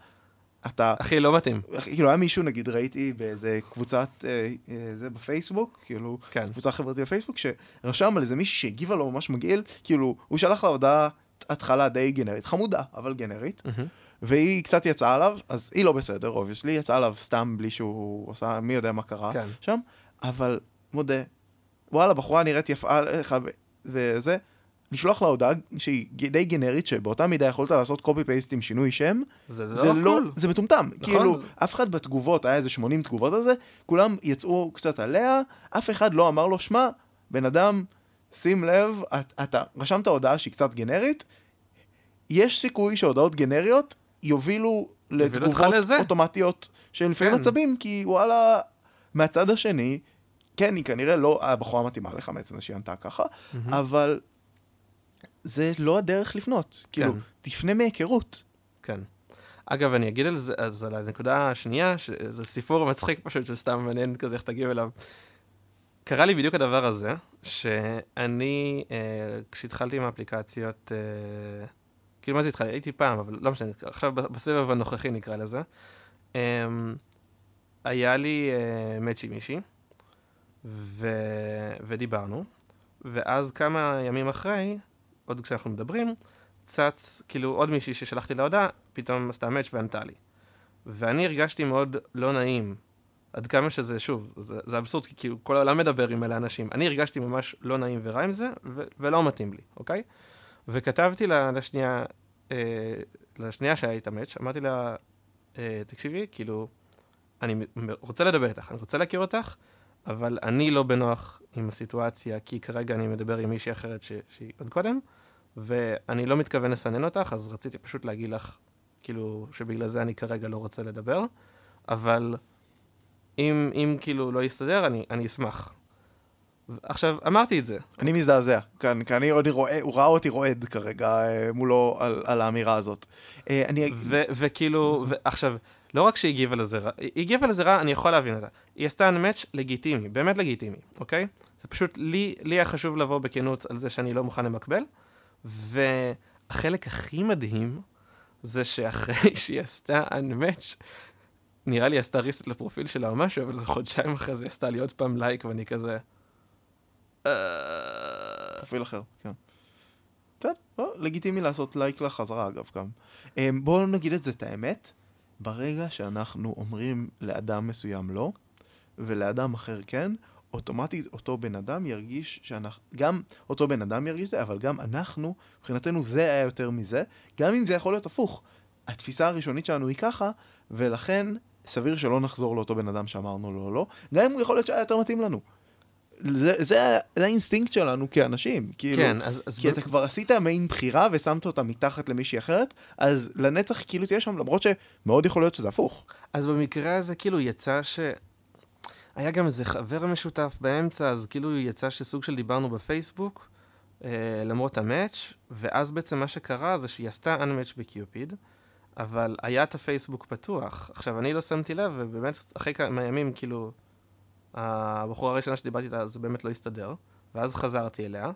אתה... אחי, לא מתאים. כאילו היה מישהו, נגיד, ראיתי באיזה קבוצת, אה, אה, זה בפייסבוק, כאילו, כן. קבוצה חברתית בפייסבוק, שרשם על איזה מישהי שהגיבה לו ממש מגעיל, כאילו, הוא שלח לה הודעה התחלה די גנרית, חמודה, אבל גנרית, מהמם. והיא קצת יצאה עליו, אז היא לא בסדר, obviously, יצאה עליו סתם בלי שהוא עשה, מי יודע מה קרה כן. שם, אבל מודה, וואלה, בחורה נראית יפה לך, וזה, לשלוח לה הודעה שהיא די גנרית, שבאותה מידה יכולת לעשות קופי פייסט עם שינוי שם, זה לא זה לא, קול. זה מטומטם. נכון. כאילו, אף אחד בתגובות, היה איזה 80 תגובות על זה, כולם יצאו קצת עליה, אף אחד לא אמר לו, שמע, בן אדם, שים לב, את, אתה רשמת הודעה שהיא קצת גנרית, יש סיכוי שהודעות גנריות יובילו לתגובות. אוטומטיות של לפעמים כן. עצבים, כי וואלה, מהצד השני, כן, היא כנראה לא הבחורה מתאימה לך מעצם זה שהיא ענתה ככה, אבל זה לא הדרך לפנות. כאילו, כן. תפנה מהיכרות. כן. אגב, אני אגיד על זה, אז על הנקודה השנייה, שזה סיפור מצחיק פשוט, שסתם מעניין כזה איך תגיב אליו. קרה לי בדיוק הדבר הזה, שאני, אה, כשהתחלתי עם האפליקציות, אה, כאילו, מה זה התחלתי? הייתי פעם, אבל לא משנה, עכשיו בסבב הנוכחי נקרא לזה, אה, היה לי אה, עם מישהי, ו... ודיברנו, ואז כמה ימים אחרי, עוד כשאנחנו מדברים, צץ, כאילו, עוד מישהי ששלחתי לה הודעה, פתאום עשתה מאץ' וענתה לי. ואני הרגשתי מאוד לא נעים, עד כמה שזה, שוב, זה, זה אבסורד, כי כאילו כל העולם מדבר עם אלה אנשים. אני הרגשתי ממש לא נעים ורע עם זה, ו- ולא מתאים לי, אוקיי? וכתבתי לה, לשנייה, אה, לשנייה שהיה איתה מאץ', אמרתי לה, אה, תקשיבי, כאילו, אני רוצה לדבר איתך, אני רוצה להכיר אותך, אבל אני לא בנוח עם הסיטואציה, כי כרגע אני מדבר עם מישהי אחרת ש- שהיא עוד קודם, ואני לא מתכוון לסנן אותך, אז רציתי פשוט להגיד לך, כאילו, שבגלל זה אני כרגע לא רוצה לדבר, אבל אם, אם כאילו לא יסתדר, אני, אני אשמח. עכשיו, אמרתי את זה, אני מזדעזע, כאן, כי אני עוד רואה, הוא ראה אותי רועד כרגע אה, מולו על, על האמירה הזאת. אה, אני... ו- וכאילו, ו- עכשיו, לא רק שהיא הגיבה לזה רע, היא הגיבה לזה רע, אני יכול להבין אותה. היא עשתה מאץ' לגיטימי, באמת לגיטימי, אוקיי? זה פשוט, לי, לי היה חשוב לבוא בכנות על זה שאני לא מוכן למקבל, והחלק הכי מדהים, זה שאחרי <laughs> שהיא עשתה unmatch, נראה לי עשתה ריסט לפרופיל שלה או משהו, אבל זה חודשיים אחרי זה עשתה לי עוד פעם לייק, ואני כזה... "אה, פרופיל אחר, כן. בסדר, לא, לגיטימי לעשות לייק לחזרה אגב גם. אה, בואו נגיד את זה את האמת, ברגע שאנחנו אומרים לאדם מסוים לא, ולאדם אחר כן, אוטומטית אותו בן אדם ירגיש שאנחנו, גם אותו בן אדם ירגיש את זה, אבל גם אנחנו, מבחינתנו זה היה יותר מזה, גם אם זה יכול להיות הפוך. התפיסה הראשונית שלנו היא ככה, ולכן סביר שלא נחזור לאותו בן אדם שאמרנו לו לא, גם אם הוא יכול להיות שהיה יותר מתאים לנו. זה, זה, זה האינסטינקט שלנו כאנשים, כאילו, כן, אז... אז כי אתה כבר עשית מעין בחירה ושמת אותה מתחת למישהי אחרת, אז לנצח כאילו תהיה שם, למרות שמאוד יכול להיות שזה הפוך. אז במקרה הזה כאילו יצא ש... היה גם איזה חבר משותף באמצע, אז כאילו יצא שסוג של דיברנו בפייסבוק, אה, למרות ה match, ואז בעצם מה שקרה זה שהיא עשתה unmatch בקיופיד, אבל היה את הפייסבוק פתוח. עכשיו, אני לא שמתי לב, ובאמת, אחרי כמה ימים, כאילו, הבחורה הראשונה שדיברתי איתה, זה באמת לא הסתדר, ואז חזרתי אליה,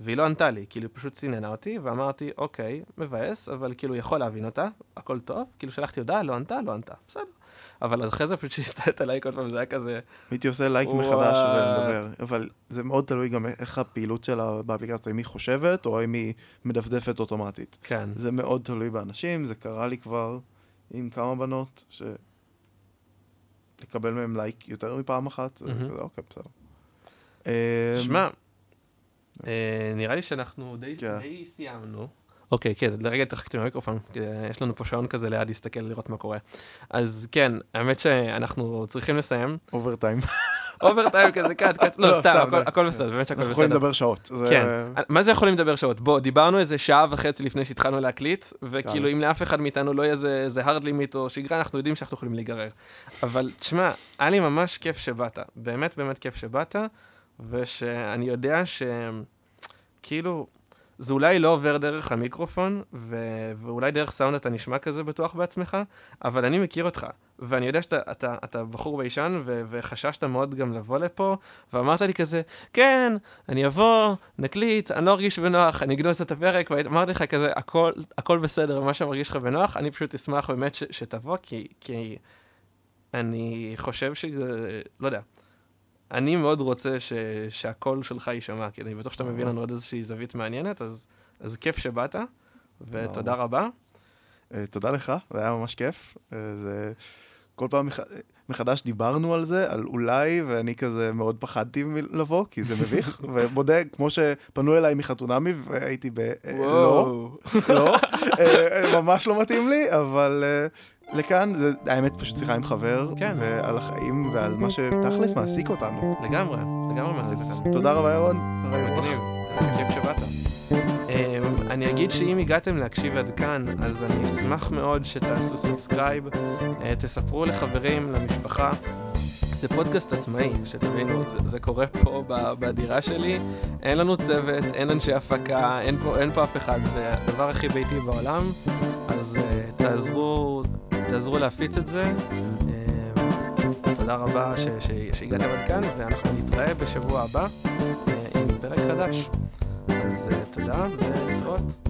והיא לא ענתה לי, כאילו, פשוט סיננה אותי, ואמרתי, אוקיי, מבאס, אבל כאילו, יכול להבין אותה, הכל טוב, כאילו, שלחתי הודעה, לא ענתה, לא ענתה, בסדר. אבל אחרי זה פשוט שהיא עשתה את הלייק עוד פעם, זה היה כזה, הייתי עושה לייק מחדש. ונדבר, אבל זה מאוד תלוי גם איך הפעילות שלה באפליקציה, אם היא חושבת או אם היא מדפדפת אוטומטית. כן. זה מאוד תלוי באנשים, זה קרה לי כבר עם כמה בנות, ש... לקבל מהם לייק יותר מפעם אחת, זה. כזה, אוקיי, בסדר. שמע, אה, נראה לי שאנחנו די כן. די סיימנו. אוקיי, כן, לרגע התרחקתי מהמיקרופון, יש לנו פה שעון כזה ליד להסתכל לראות מה קורה. אז כן, האמת שאנחנו צריכים לסיים. overtime. overtime כזה, cut, cut, לא, לא, סתם, הכל- לא. הכל בסדר, באמת שהכל אנחנו יכולים בסדר. לדבר שעות. כן, מה זה יכולים לדבר שעות? בוא, דיברנו איזה שעה וחצי לפני שהתחלנו להקליט, וכאילו כן. אם לאף אחד מאיתנו לא יהיה איזה hard limit או שגרה, אנחנו יודעים שאנחנו יכולים להיגרר. אבל תשמע, היה לי ממש כיף שבאת, באמת באמת כיף שבאת, ושאני יודע שכאילו, זה אולי לא עובר דרך המיקרופון, ו... ואולי דרך סאונד אתה נשמע כזה בטוח בעצמך, אבל אני מכיר אותך, ואני יודע שאתה אתה, אתה בחור ביישן, ו... וחששת מאוד גם לבוא לפה, ואמרת לי כזה, כן, אני אבוא, נקליט, אני לא ארגיש בנוח, אני אגנוז את הפרק, ואמרתי לך כזה, הכל, הכל בסדר, מה שמרגיש לך בנוח, אני פשוט אשמח באמת ש... שתבוא, כי, כי אני חושב שזה, לא יודע. אני מאוד רוצה ש... שהקול שלך יישמע, כי אני בטוח שאתה מביא לנו עוד איזושהי זווית מעניינת, אז, אז כיף שבאת, ותודה רבה. אה, תודה לך, זה היה ממש כיף. אה, זה כל פעם מח... מחדש דיברנו על זה, על אולי, ואני כזה מאוד פחדתי לבוא, כי זה מביך, <laughs> ומודה, כמו שפנו אליי מחתונמי, והייתי ב... אה, לא, לא, <laughs> אה, ממש לא מתאים לי, אבל אה, לכאן, זה, האמת, פשוט שיחה עם חבר, כן. ועל החיים ועל מה שתכלס מעסיק אותנו. לגמרי, לגמרי מעסיק אז אותנו. תודה רבה, ירון. מגניב, כיף שבאת. אמ, אני אגיד שאם הגעתם להקשיב עד כאן, אז אני אשמח מאוד שתעשו subscribe, אה, תספרו לחברים, למשפחה. זה פודקאסט עצמאי, שתבינו, זה, זה קורה פה בדירה שלי, אין לנו צוות, אין אנשי הפקה, אין פה, אין פה אף אחד, זה הדבר הכי ביתי בעולם, אז uh, תעזרו, תעזרו להפיץ את זה. Uh, תודה רבה ש, ש, שהגעתם עד כאן, ואנחנו נתראה בשבוע הבא uh, עם פרק חדש. אז uh, תודה ולהתראות.